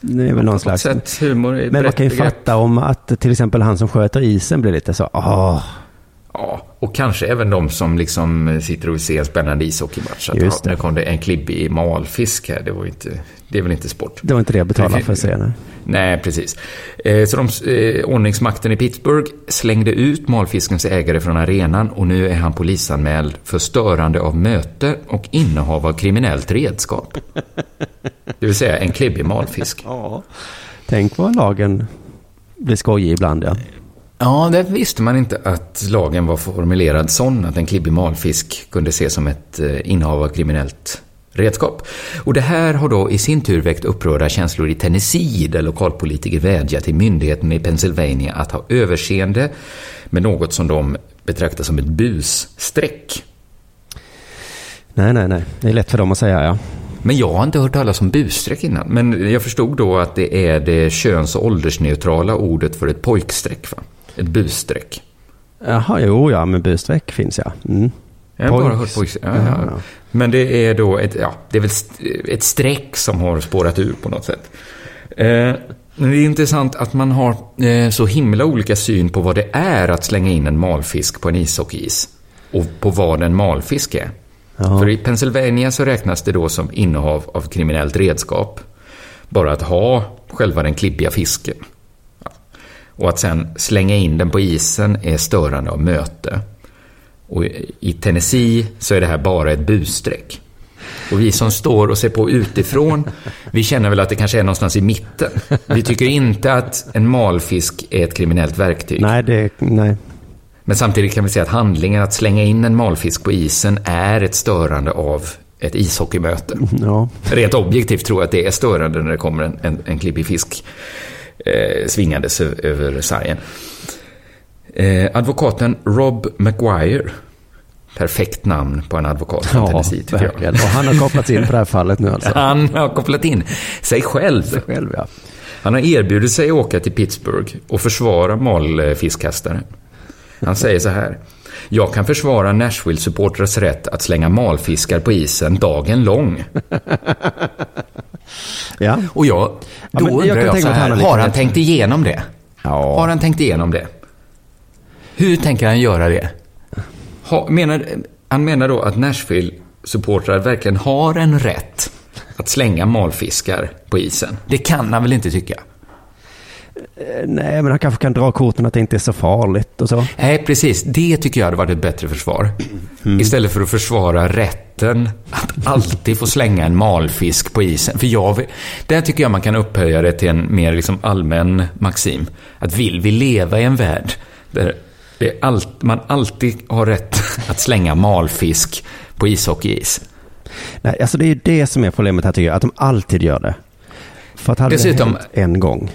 Det är väl någon slags... sätt, humor är Men man kan ju fatta om att till exempel han som sköter isen blir lite så, åh, Ja, och kanske även de som liksom sitter och vill se en spännande ishockeymatch. Att, Just ja, det. nu kom det en klibbig malfisk här, det, var inte, det är väl inte sport? det var inte det jag betalade för att se. Nej. Nej, precis. Eh, Så de, eh, ordningsmakten i Pittsburgh slängde ut malfiskens ägare från arenan och nu är han polisanmäld för störande av möte och innehav av kriminellt redskap. (laughs) Det vill säga en klibbig malfisk. Tänk vad lagen blir skojig ibland, ja. Ja, det visste man inte att lagen var formulerad sån att en klibbig malfisk kunde ses som ett eh, innehav av kriminellt redskap. Och det här har då i sin tur väckt upprörda känslor i Tennessee där lokalpolitiker vädjar till myndigheten i Pennsylvania att ha överseende med något som de betraktar som ett busstreck. Nej, nej, nej. Det är lätt för dem att säga, ja. Men jag har inte hört talas om busstreck innan. Men jag förstod då att det är det köns och åldersneutrala ordet för ett pojkstreck, va? Ett busstreck. Jaha, jo, ja, men busstreck finns ja. Mm. Jag har bara Pojks- hört pojk... Ja, Ja, ja. Men det är då ett, ja, det är väl ett streck som har spårat ur på något sätt. Eh, men det är intressant att man har eh, så himla olika syn på vad det är att slänga in en malfisk på en ishockeyis. Och på vad en malfisk är. Ja. För i Pennsylvania så räknas det då som innehav av kriminellt redskap. Bara att ha själva den klibbiga fisken. Och att sen slänga in den på isen är störande av möte. Och i Tennessee så är det här bara ett busstreck. Och vi som står och ser på utifrån, (laughs) vi känner väl att det kanske är någonstans i mitten. Vi tycker inte att en malfisk är ett kriminellt verktyg. Nej, det, nej. Men samtidigt kan vi säga att handlingen att slänga in en malfisk på isen är ett störande av ett ishockeymöte. Ja. Rent objektivt tror jag att det är störande när det kommer en, en, en klibbig fisk eh, svingandes ö- över sargen. Eh, advokaten Rob McGuire, perfekt namn på en advokat från Ja, Tennessee tycker verkligen. jag. Och han har kopplats in på det här fallet nu alltså. (laughs) Han har kopplat in sig själv. Själv, ja. Han har erbjudit sig att åka till Pittsburgh och försvara malfiskkastaren. Han säger så här. Jag kan försvara Nashville-supportrars rätt att slänga malfiskar på isen dagen lång. (laughs) Ja. Och jag, Ja, då jag undrar jag, tänka så att han här, har har han tänkt igenom det? Har Ja. han tänkt igenom det? Hur tänker han göra det? Ha, menar, han menar då att Nashville-supportrar verkligen har en rätt att slänga malfiskar på isen. Det kan han väl inte tycka? Nej, men han kanske kan dra korten att det inte är så farligt och så. Nej, precis. Det tycker jag hade varit ett bättre försvar. Istället för att försvara rätten att alltid få slänga en malfisk på isen. För jag, där tycker jag man kan upphöja det till en mer liksom allmän maxim. Att vill vi leva i en värld där allt, man alltid har rätt (laughs) att slänga malfisk på ishockeyis. Nej, alltså det är ju det som är problemet här tycker jag, att de alltid gör det. För att hade Dessutom- det hänt en gång.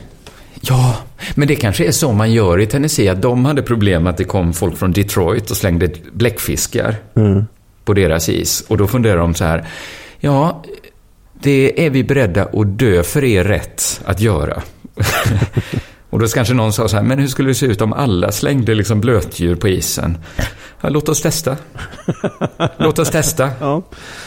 Ja, men det kanske är så man gör i Tennessee. Att de hade problem att det kom folk från Detroit och slängde bläckfiskar på deras is. Och då funderar de så här. Ja, det är vi beredda att dö för er rätt att göra. (laughs) och då kanske någon sa så här, men hur skulle det se ut om alla slängde liksom blötdjur på isen? Ja, låt oss testa. Låt oss testa. (laughs) Ja.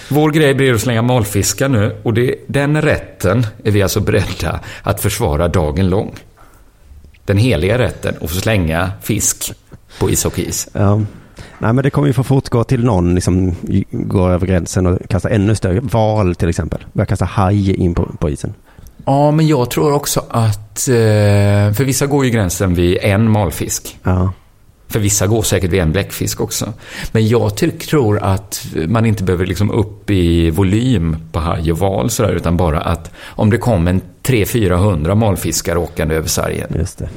Vår grej blir att slänga malfiskar nu och det, den rätten är vi alltså beredda att försvara dagen lång. Den heliga rätten att få slänga fisk på ishockeyis. Ja. Nej, men det kommer ju få fortgå till någon liksom går över gränsen och kastar ännu större. Val till exempel. Börjar kasta haj in på, på isen. Ja, men jag tror också att... eh, För vissa går ju gränsen vid en malfisk. Ja. För vissa går säkert vid en bläckfisk också. Men jag tror att man inte behöver liksom upp i volym på haj och val sådär, utan bara att om det kom en 300-400 malfiskar åkande över sargen, Just det.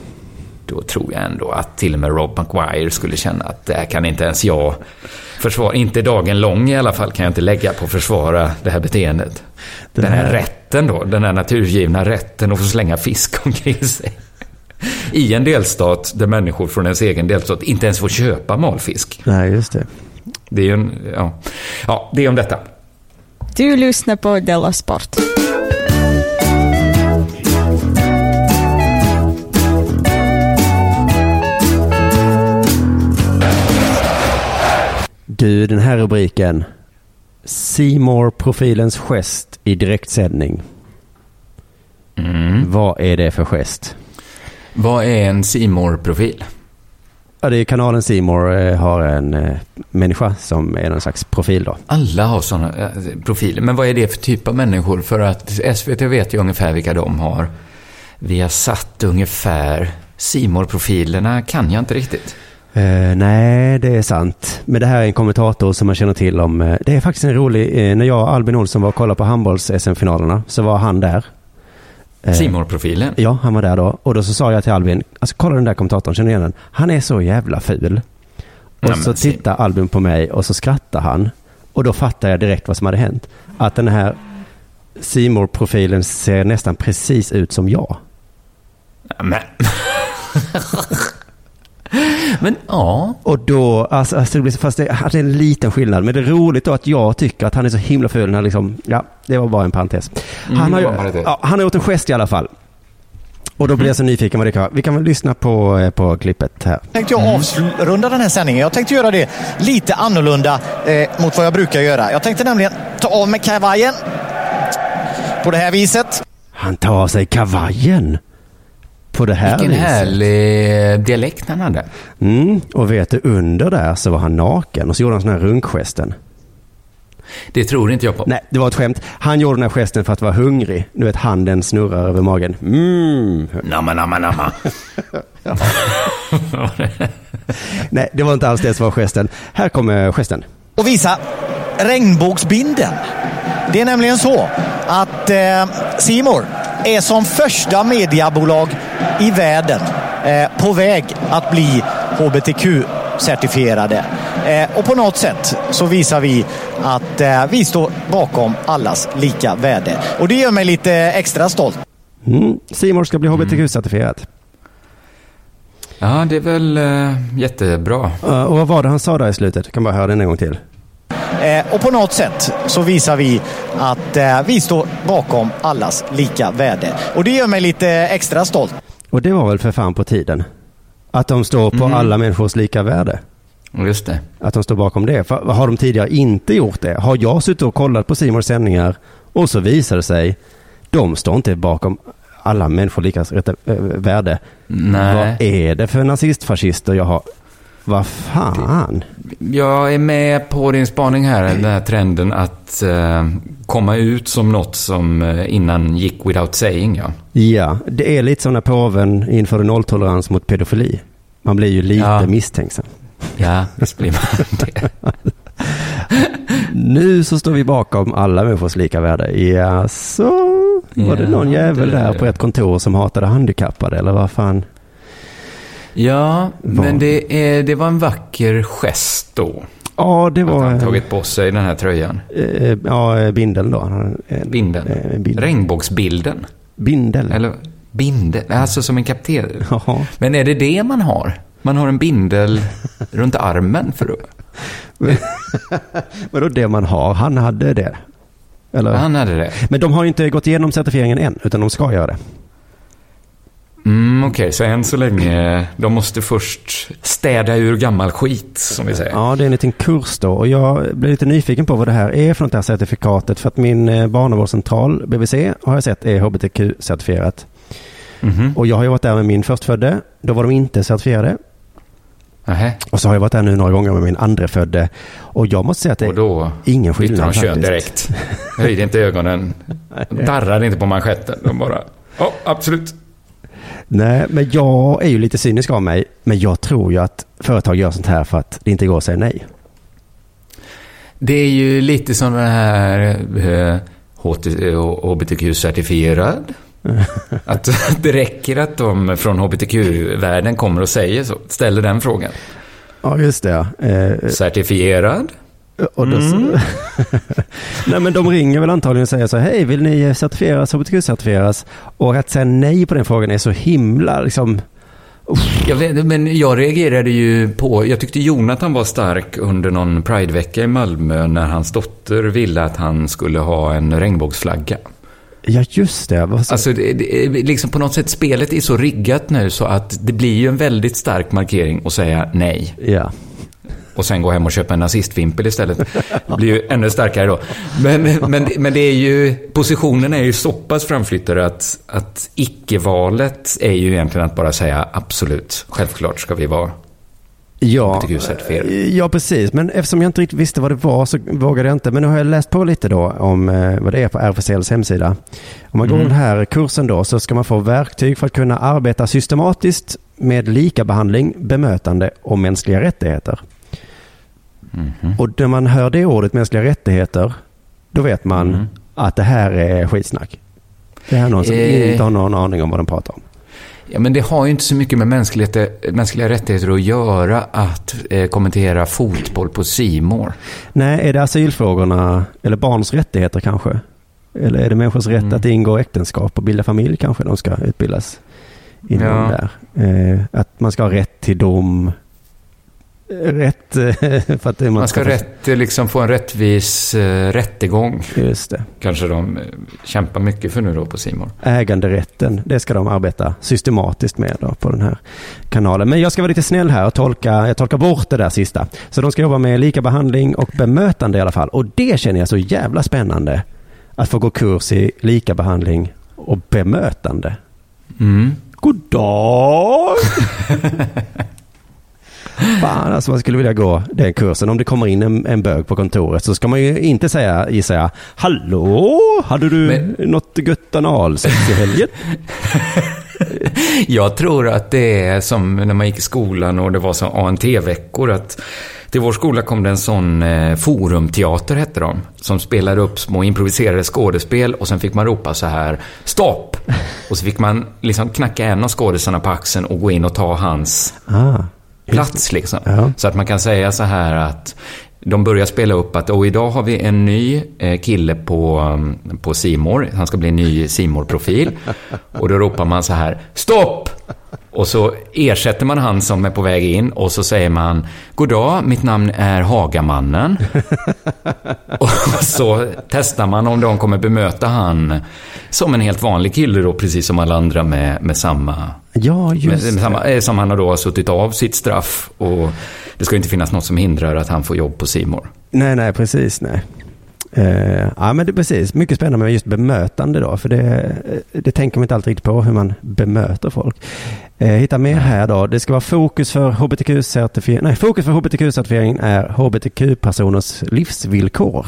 Då tror jag ändå att till och med Rob McGuire skulle känna att det här kan inte ens jag försvara. Inte dagen lång i alla fall kan jag inte lägga på att försvara det här beteendet. Det den här, här- rätten då, den här naturgivna rätten att få slänga fisk (laughs) omkring sig. I en delstat där människor från ens egen delstat inte ens får köpa malfisk. Nej, just det. Det är ju en, ja. ja, det är om detta. Du lyssnar på Della Sport. Du, den här rubriken. Seymour profilens gest i direktsändning. Mm. Vad är det för gest? Vad är en simor profil Ja, det är kanalen Seymour eh, har en eh, människa som är någon slags profil då. Alla har sådana eh, profiler. Men vad är det för typ av människor? För att SVT vet ju ungefär vilka de har. Vi har satt ungefär simor profilerna kan jag inte riktigt. Eh, nej, det är sant. Men det här är en kommentator som man känner till om. eh, det är faktiskt en rolig, eh, när jag och Albin Olsson var och kollade på handbolls-SM-finalerna så var han där. Simor profilen Ja, han var där då. Och då så sa jag till Albin, alltså kolla den där kommentatorn, känner du igen den? Han är så jävla ful. Och Ja, så tittar Albin på mig och så skrattar han. Och då fattar jag direkt vad som hade hänt. Att den här simor profilen ser nästan precis ut som jag. Men... (laughs) Men ja, Och då, alltså, alltså det blir, fast det, det är en liten skillnad. Men det är roligt då att jag tycker att han är så himla ful. När liksom, ja, det var bara en parentes. Han, Mm, har, ju, en parentes. ja, han har gjort en gest i alla fall. Och då blir jag så nyfiken vad det kan vara. Vi kan väl lyssna på, eh, på klippet här. tänkte jag avrunda den här sändningen. Jag tänkte göra det lite annorlunda eh, mot vad jag brukar göra. Jag tänkte nämligen ta av mig kavajen på det här viset. Han tar av sig kavajen. På det här vilken viset. härlig dialekt han hade. Mm, och vet du, under där så var han naken. Och så gjorde han sån här runkgesten. Det tror inte jag på. Nej, det var ett skämt. Han gjorde den här gesten för att vara hungrig. Du vet, handen snurrar över magen. Mm. Namma, namma, namma. (laughs) (laughs) Nej, det var inte alls det som var gesten. Här kommer gesten. och visa regnbågsbinden. Det är nämligen så att eh, Simor är som första mediabolag i världen eh, på väg att bli HBTQ-certifierade. Eh, och på något sätt så visar vi att eh, vi står bakom allas lika värde. Och det gör mig lite extra stolt. Mm. Simor ska bli hbtq-certifierat. Ja, det är väl eh, jättebra. Uh, och vad var det han sa där i slutet? Jag kan bara höra den en gång till. Eh, och på något sätt så visar vi att eh, vi står bakom allas lika värde. Och det gör mig lite extra stolt. Och det var väl för fan på tiden. Att de står på alla människors lika värde. Just det. Att de står bakom det. För har de tidigare inte gjort det? Har jag suttit och kollat på Simons sändningar och så visar det sig, de står inte bakom alla människor lika äh, värde. Nej. Vad är det för nazistfascister jag har? Vad fan? Jag är med på din spaning här, den här trenden att eh, komma ut som något som eh, innan gick without saying. Ja. Ja, det är lite som när påven införde nolltolerans mot pedofili. Man blir ju lite Ja. misstänksam. Ja, visst blir man (laughs) det. Nu så står vi bakom alla människors lika värde. Ja, så var det någon jävel det- där på ett kontor som hatade handikappade eller vad fan? Ja, Vad? men det, är, det var en vacker gest då. Ja, det Att var... han tagit på sig den här tröjan. eh, ja, bindeln då. En- Binden. eh, bindel. Regnbågsbilden. Bindel. Eller bindel, alltså som en kapten. Jaha. Men är det det man har? Man har en bindel (laughs) runt armen för att... (laughs) Vadå det man har? Han hade det. Eller? Han hade det. Men de har ju inte gått igenom certifieringen än, utan de ska göra det. Mm, Okej, så än så länge, de måste först städa ur gammal skit, som vi säger. Ja, det är en liten kurs då. Och jag blir lite nyfiken på vad det här är för något det här certifikatet. För att min eh, barnavårdscentral, BVC, har jag sett är hbtq-certifierat. Mhm. Och jag har ju varit där med min förstfödde. Då var de inte certifierade. Nähä. Och så har jag varit där nu några gånger med min andrefödde. Och jag måste säga att det Och då är ingen skillnad de kön faktiskt. direkt. Höjde inte ögonen. (laughs) Darrade inte på manschetten. De bara, ja, absolut. Nej, men jag är ju lite cynisk av mig. Men jag tror ju att företag gör sånt här för att det inte går att säga nej. Det är ju lite som den här eh, HBTQ-certifierad. (laughs) Att (laughs) det räcker att de från HBTQ-världen kommer och säger så. Ställer den frågan. Ja, just det. ja. Eh, Certifierad? Och då så... (laughs) nej men de ringer väl antagligen och säger så här, hej vill ni certifieras, hbtq-certifieras? Och att säga nej på den frågan är så himla liksom, Jag vet, men jag reagerade ju på, jag tyckte Jonathan var stark under någon Pridevecka i Malmö när hans dotter ville att han skulle ha en regnbågsflagga. ja just det. Alltså, det, det, liksom på något sätt, spelet är så riggat nu så att det blir ju en väldigt stark markering att säga nej. Ja. Och sen gå hem och köpa en nazistvimpel istället. Det blir ju ännu starkare då. Men, men, men det är ju, positionen är ju så pass framflyttade att, att icke-valet är ju egentligen att bara säga absolut, självklart ska vi vara Ja, ja, precis. Men eftersom jag inte riktigt visste vad det var så vågade jag inte. Men nu har jag läst på lite då om eh, vad det är på RFSLs hemsida. Om man går den här kursen då så ska man få verktyg för att kunna arbeta systematiskt med likabehandling, bemötande och mänskliga rättigheter. Och när man hör det ordet mänskliga rättigheter, då vet man att det här är skitsnack. Det här är någon som Eh. inte har någon aning om vad de pratar om. Ja, men det har ju inte så mycket med mänskliga, mänskliga rättigheter att göra att eh, kommentera fotboll på Simor. Nej, är det asylfrågorna eller barns rättigheter kanske? Eller är det människors rätt Mm. att ingå äktenskap och bilda familj kanske de ska utbildas inom Ja. där? Eh, att man ska ha rätt till dom. Rätt eh, att det- Man ska rätt, eh, liksom få en rättvis eh, rättegång. Just det. Kanske de eh, kämpar mycket för nu då på Simor. Äganderätten, det ska de arbeta systematiskt med då på den här kanalen. Men jag ska vara lite snäll här och tolka, jag tolkar bort det där sista. Så de ska jobba med lika behandling och bemötande i alla fall. Och det känner jag så jävla spännande. Att få gå kurs i lika behandling och bemötande. Mm. God dag! (laughs) Fan, alltså man skulle vilja gå den kursen. Om det kommer in en, en bög på kontoret så ska man ju inte säga, gissar jag, Hallå, hade du Men- något gött analsex i helgen? (laughs) Jag tror att det är som när man gick i skolan och det var så ANT-veckor. att Till vår skola kom det en sån eh, forumteater, hette de. Som spelade upp små improviserade skådespel och sen fick man ropa så här stopp. Och så fick man liksom knacka en av skådisarna på axeln och gå in och ta hans Ah, plats liksom. Ja. Så att man kan säga så här att de börjar spela upp att och idag har vi en ny eh, kille på, um, på Simor. Han ska bli en ny simor profil Och då ropar man så här, stopp! Och så ersätter man han som är på väg in och så säger man, God dag, mitt namn är Hagamannen. (laughs) och så testar man om de kommer bemöta han som en helt vanlig kille då, precis som alla andra med, med samma ja, just men samma, eh, som han har då har suttit av sitt straff och det ska inte finnas något som hindrar att han får jobb på Simor. Nej, nej, precis, nej. Eh, ja, men det precis. Mycket spännande med just bemötande då, för det, eh, det tänker man inte alltid riktigt på hur man bemöter folk. Eh, hitta mer här då. Det ska vara fokus för hbtq-certifiering. Nej, fokus för hbtq-certifiering är hbtq-personers livsvillkor.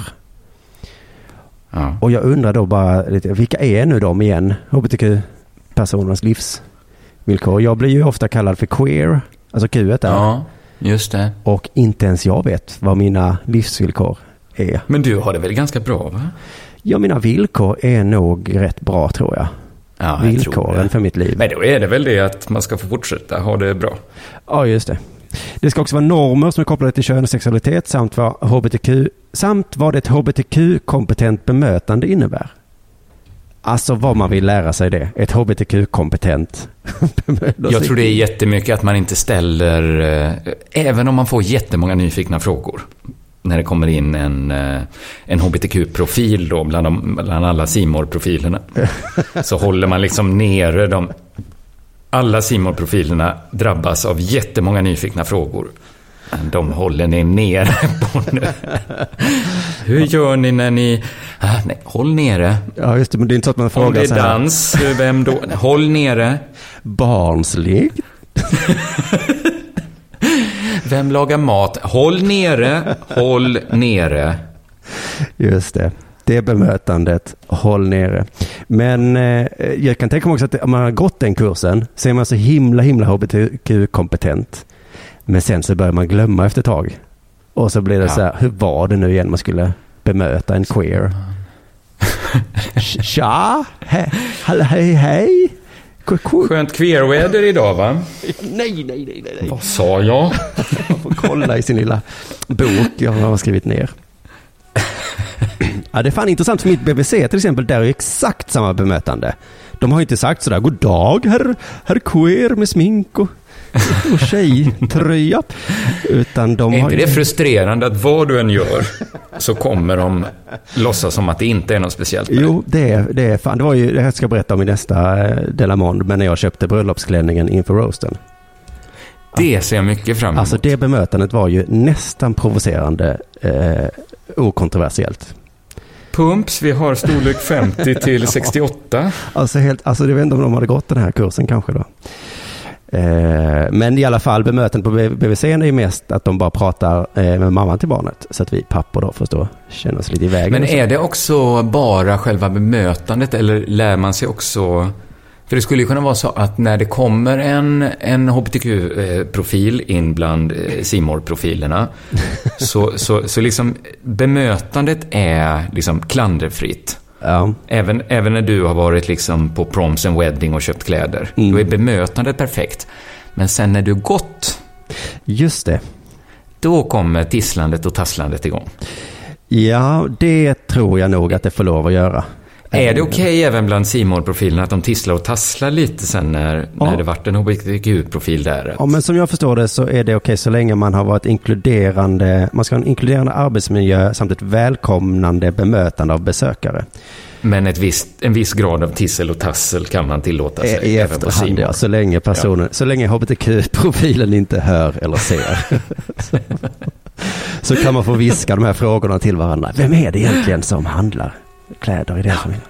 Ja. Och jag undrar då bara lite, vilka är nu de igen? Hbtq-personernas livsvillkor. Jag blir ju ofta kallad för queer, alltså Q där. ja, just det. Och inte ens jag vet vad mina livsvillkor är. Men du har det väl ganska bra, va? Ja, mina villkor är nog rätt bra tror jag. Ja, Villkoren för mitt liv. Men då är det väl det att man ska få fortsätta ha det bra. Ja, just det. Det ska också vara normer som är kopplade till kön och sexualitet samt vad, HBTQ, samt vad ett hbtq-kompetent bemötande innebär. Alltså vad man vill lära sig det. Ett hbtq-kompetent (laughs) bemötande. Jag tror det är jättemycket att man inte ställer, eh, även om man får jättemånga nyfikna frågor, när det kommer in en, eh, en hbtq-profil då bland, de, bland alla simor profilerna (laughs) så håller man liksom nere de... Alla simor profilerna drabbas av jättemånga nyfikna frågor. De håller ni nere (laughs) på nu. Hur gör ni när ni... Ah, nej, håll nere. Ja, just det. Men det är inte så att man Om frågar det är dans, vem då? Håll nere. Barnsligt. (laughs) Vem lagar mat? Håll nere, håll nere. Just det. Det bemötandet, håll nere. Men eh, jag kan tänka mig också att om man har gått den kursen så är man så himla, himla hbtq-kompetent. Men sen så börjar man glömma efter ett tag. Och så blir det Ja. så här, hur var det nu igen man skulle bemöta en queer? (laughs) Tja, he, hej, hej, hej. Skönt queerväder idag va? Nej, nej, nej, nej. Vad sa jag? Man får kolla i sin lilla bok jag har skrivit ner. Ja, det är fan intressant för mitt BBC till exempel, där är exakt samma bemötande. De har inte sagt sådär, god dag herr, herr queer med smink och, (laughs) och tjejtröja. Utan de Är har inte det frustrerande att vad du än gör så kommer de låtsas som att det inte är något speciellt? Jo, det är, det är fan. Det var ju, det här ska jag berätta om i nästa eh, Delamond, men när jag köpte bröllopsklänningen inför roasten. Det ser jag mycket fram emot. Alltså det bemötandet var ju nästan provocerande eh, okontroversiellt. Pumps, vi har storlek 50 till 68. Alltså, helt, alltså jag vet inte om de hade gått den här kursen kanske då. Eh, men i alla fall bemötandet på BVC är ju mest att de bara pratar eh, med mamman till barnet. Så att vi pappor då förstår känner oss lite i vägen. Men är det också bara själva bemötandet eller lär man sig också... För det skulle ju kunna vara så att när det kommer en, en hbtq-profil in bland simor profilerna (laughs) så, så, så liksom bemötandet är liksom klanderfritt. Ja, Även, även när du har varit liksom på proms and wedding och köpt kläder. Mm. Då är bemötandet perfekt. Men sen när du gått, just det. då kommer tisslandet och tasslandet igång. Ja, det tror jag nog att det får lov att göra. Är det okej även bland simor profilerna att de tisslar och tasslar lite sen när, Ja. när det vart en hbtq-profil där? Ja, men som jag förstår det så är det okej så länge man har varit inkluderande, man ska ha en inkluderande arbetsmiljö samt ett välkomnande bemötande av besökare. Men ett visst, en viss grad av tissel och tassel kan man tillåta sig. I, i även på efterhand, simor. ja, så länge personen, så länge hbtq-profilen inte hör eller ser. så, (laughs) så kan man få viska de här frågorna till varandra. Vem är det egentligen som handlar kläder i deras familj?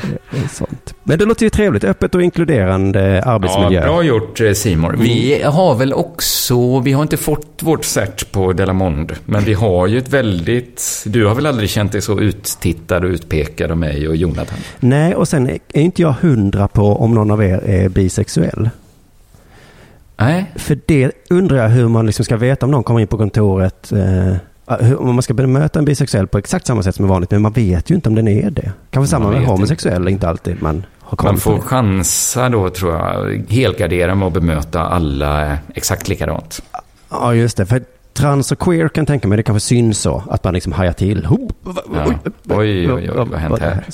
(laughs) Det är Sånt. Men det låter ju trevligt, öppet och inkluderande arbetsmiljö. Ja, bra gjort eh, Simor. Vi har väl också, vi har inte fått vårt cert på Delamond, men vi har ju ett väldigt, du har väl aldrig känt dig så uttittad och utpekad av mig och Jonathan? Nej, och sen är inte jag hundra på om någon av er är bisexuell. Nej, För det undrar jag hur man liksom ska veta om någon kommer in på kontoret. Eh, om man ska bemöta en bisexuell på exakt samma sätt som är vanligt. Men man vet ju inte om den är det. Kanske samma med homosexuell, inte alltid man har koll man får det. chansa då tror jag, helgardera med att bemöta alla exakt likadant. Ja, just det. För trans och queer kan tänka mig, det kanske syns så. Att man liksom hajar till. Ja. oj, Oj, oj, vad har hänt här?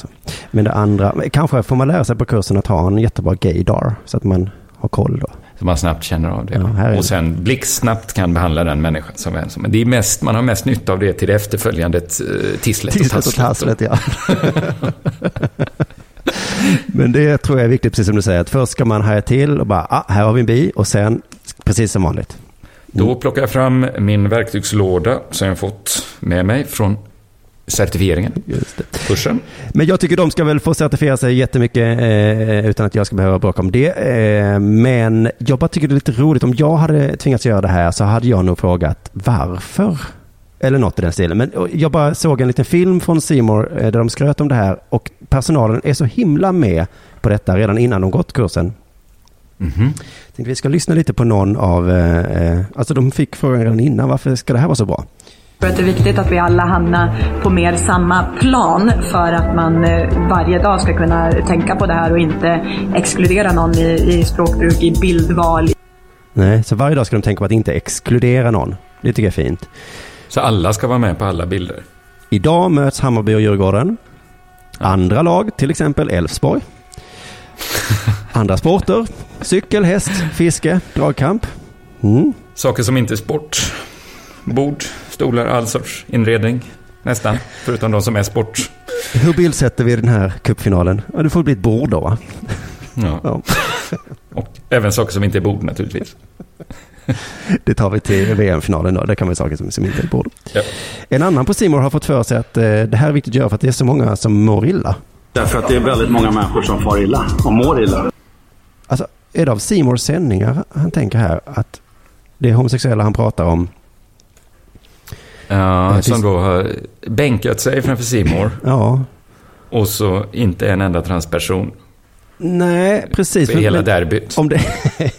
Men det andra, kanske får man lära sig på kursen att ha en jättebra gaydar. Så att man har koll då. Så man snabbt känner av det. Ja, och sen blixtsnabbt kan behandla den människan som som Men det är mest, man har mest nytta av det till det efterföljande eh, tisslet, Tisslet och tasslet, ja. (laughs) Men det tror jag är viktigt, precis som du säger. Att först ska man haja till och bara, ah, här har vi en bi. Och sen, precis som vanligt. Då plockar jag fram min verktygslåda som jag fått med mig från certifieringen, kursen. Men jag tycker de ska väl få certifiera sig jättemycket eh, utan att jag ska behöva bråka om det. Eh, men jag bara tycker det är lite roligt. Om jag hade tvingats göra det här så hade jag nog frågat varför. Eller något i den stilen. Men jag bara såg en liten film från Simor eh, där de skröt om det här. Och personalen är så himla med på detta redan innan de gått kursen. Mhm. Tänkte vi ska lyssna lite på någon av, eh, eh, alltså de fick frågan redan innan, varför ska det här vara så bra? Jag tror att det är viktigt att vi alla hamnar på mer samma plan för att man eh, varje dag ska kunna tänka på det här och inte exkludera någon i, i språkbruk, i bildval, Nej, så varje dag ska de tänka på att inte exkludera någon. Det tycker jag är fint. Så alla ska vara med på alla bilder. Idag möts Hammarby och Djurgården. Andra lag, till exempel Elfsborg. (laughs) Andra sporter, cykel, häst, fiske, dragkamp. Mm. Saker som inte är sport. Bord, stolar, all sorts inredning. Nästan. Förutom de som är sport. Hur bildsätter vi den här cupfinalen? Ja, det får bli ett bord då va? Ja. Ja. Och även saker som inte är bord naturligtvis. Det tar vi till VM-finalen då. Det kan vara saker som, som inte är bord. Ja. En annan på Simor har fått för sig att eh, det här är viktigt att göra för att det är så många som mår illa. Därför att det är väldigt många människor som far illa och mår illa. Alltså, är det av Simors sändningar han tänker här att det homosexuella han pratar om? Ja, det som då har bänkat sig framför Simor (clears throat) Ja, och så inte en enda transperson nej precis. Men- hela derbyt. Om det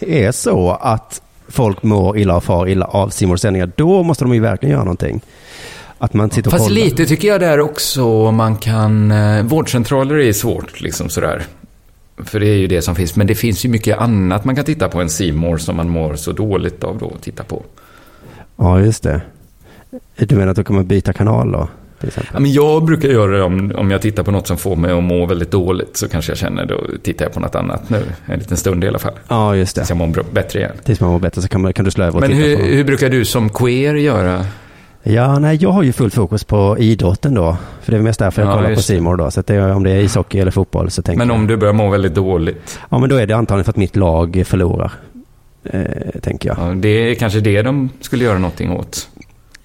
(laughs) är så att folk mår illa och far illa av Simors sändningar, då måste de ju verkligen göra någonting. Att man sitter och Fast kollar. lite tycker jag där också man kan... Eh, vårdcentraler är svårt liksom sådär. För det är ju det som finns. Men det finns ju mycket annat man kan titta på än Simor som man mår så dåligt av då att titta på. Ja, just det. Du menar att då kan man byta kanal då? Ja, men jag brukar göra det om, om jag tittar på något som får mig att må väldigt dåligt. Så kanske jag känner, då tittar jag på något annat nu. En liten stund i alla fall. Ja, just det. Tills jag mår bättre igen. Tills man mår bättre så kan, man, kan du slå över och Men titta hur, på. hur brukar du som queer göra? Ja, nej, jag har ju fullt fokus på idrotten då. För det är mest därför jag Ja, kollar på. Simor då. Så det är, om det är ishockey eller fotboll så tänker Men jag. om du börjar må väldigt dåligt? Ja, men då är det antagligen för att mitt lag förlorar. Eh, tänker jag. Ja, det är kanske det de skulle göra någonting åt.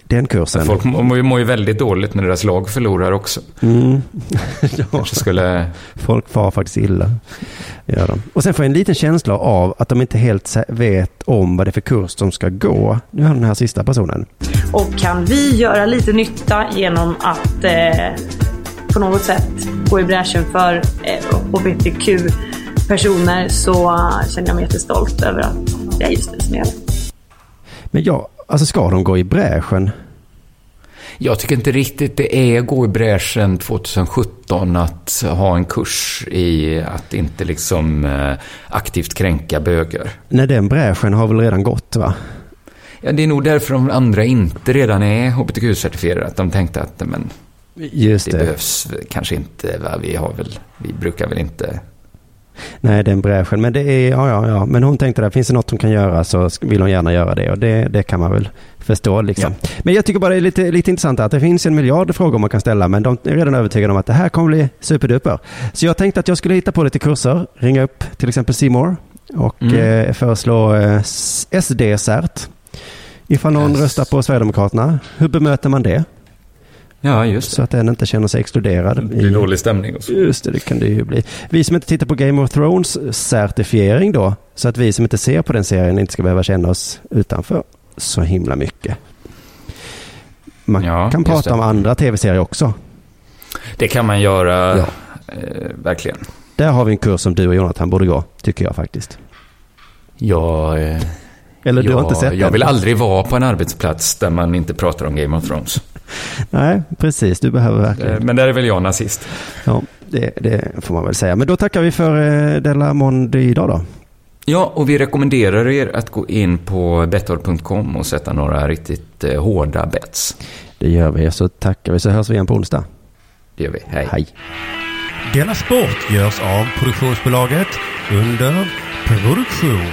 Den kursen. Folk mår ju- mår ju väldigt dåligt när deras lag förlorar också. Mm. (laughs) ja, skulle... folk far faktiskt illa. Gör de. Och sen får jag en liten känsla av att de inte helt vet om vad det är för kurs de ska gå. Nu har den här sista personen. Och kan vi göra lite nytta genom att eh, på något sätt gå i bräschen för eh, hbtq-personer så känner jag mig jättestolt över att det är just det som gäller. Men ja, alltså ska de gå i bräschen? Jag tycker inte riktigt det är gå i bräschen 2017 att ha en kurs i att inte liksom eh, aktivt kränka bögar. Nej, den bräschen har väl redan gått va? Ja, det är nog därför de andra inte redan är hbtq-certifierade. Att de tänkte att men, Just det det. behövs kanske inte. Va? Vi, har väl, vi brukar väl inte... Nej, den bräschen. Men det är, ja, ja, ja. Men hon tänkte att finns det något hon kan göra så vill hon gärna göra det. Och det, det kan man väl förstå liksom. Men jag tycker bara det är lite, lite intressant att det finns en miljard frågor man kan ställa. Men de är redan övertygade om att det här kommer bli superduper. Så jag tänkte att jag skulle hitta på lite kurser. Ringa upp till exempel Simor och Mm. eh, föreslå eh, SD-cert. Ifall någon Yes. röstar på Sverigedemokraterna, hur bemöter man det? Ja, just Så att den inte känner sig exkluderad. det. Det blir dålig stämning och så. Just det, det kan det ju bli. Vi som inte tittar på Game of Thrones certifiering då, så att vi som inte ser på den serien inte ska behöva känna oss utanför så himla mycket. Man Ja, kan prata det. om andra tv-serier också. Det kan man göra, Ja. eh, verkligen. Där har vi en kurs som du och Jonathan borde gå, tycker jag faktiskt. Jag, eh, Eller du jag, har inte sett jag den? vill aldrig vara på en arbetsplats där man inte pratar om Game of Thrones. Nej, precis. Du behöver verkligen. Eh, Men där är väl jag nazist. Ja, det, det får man väl säga. Men då tackar vi för eh, Della Monde idag då. Ja, och vi rekommenderar er att gå in på bettor.com och sätta några riktigt eh, hårda bets. Det gör vi. Så tackar vi så hörs vi igen på onsdag. Det gör vi. Hej. Hej. Denna sport görs av produktionsbolaget under produktion.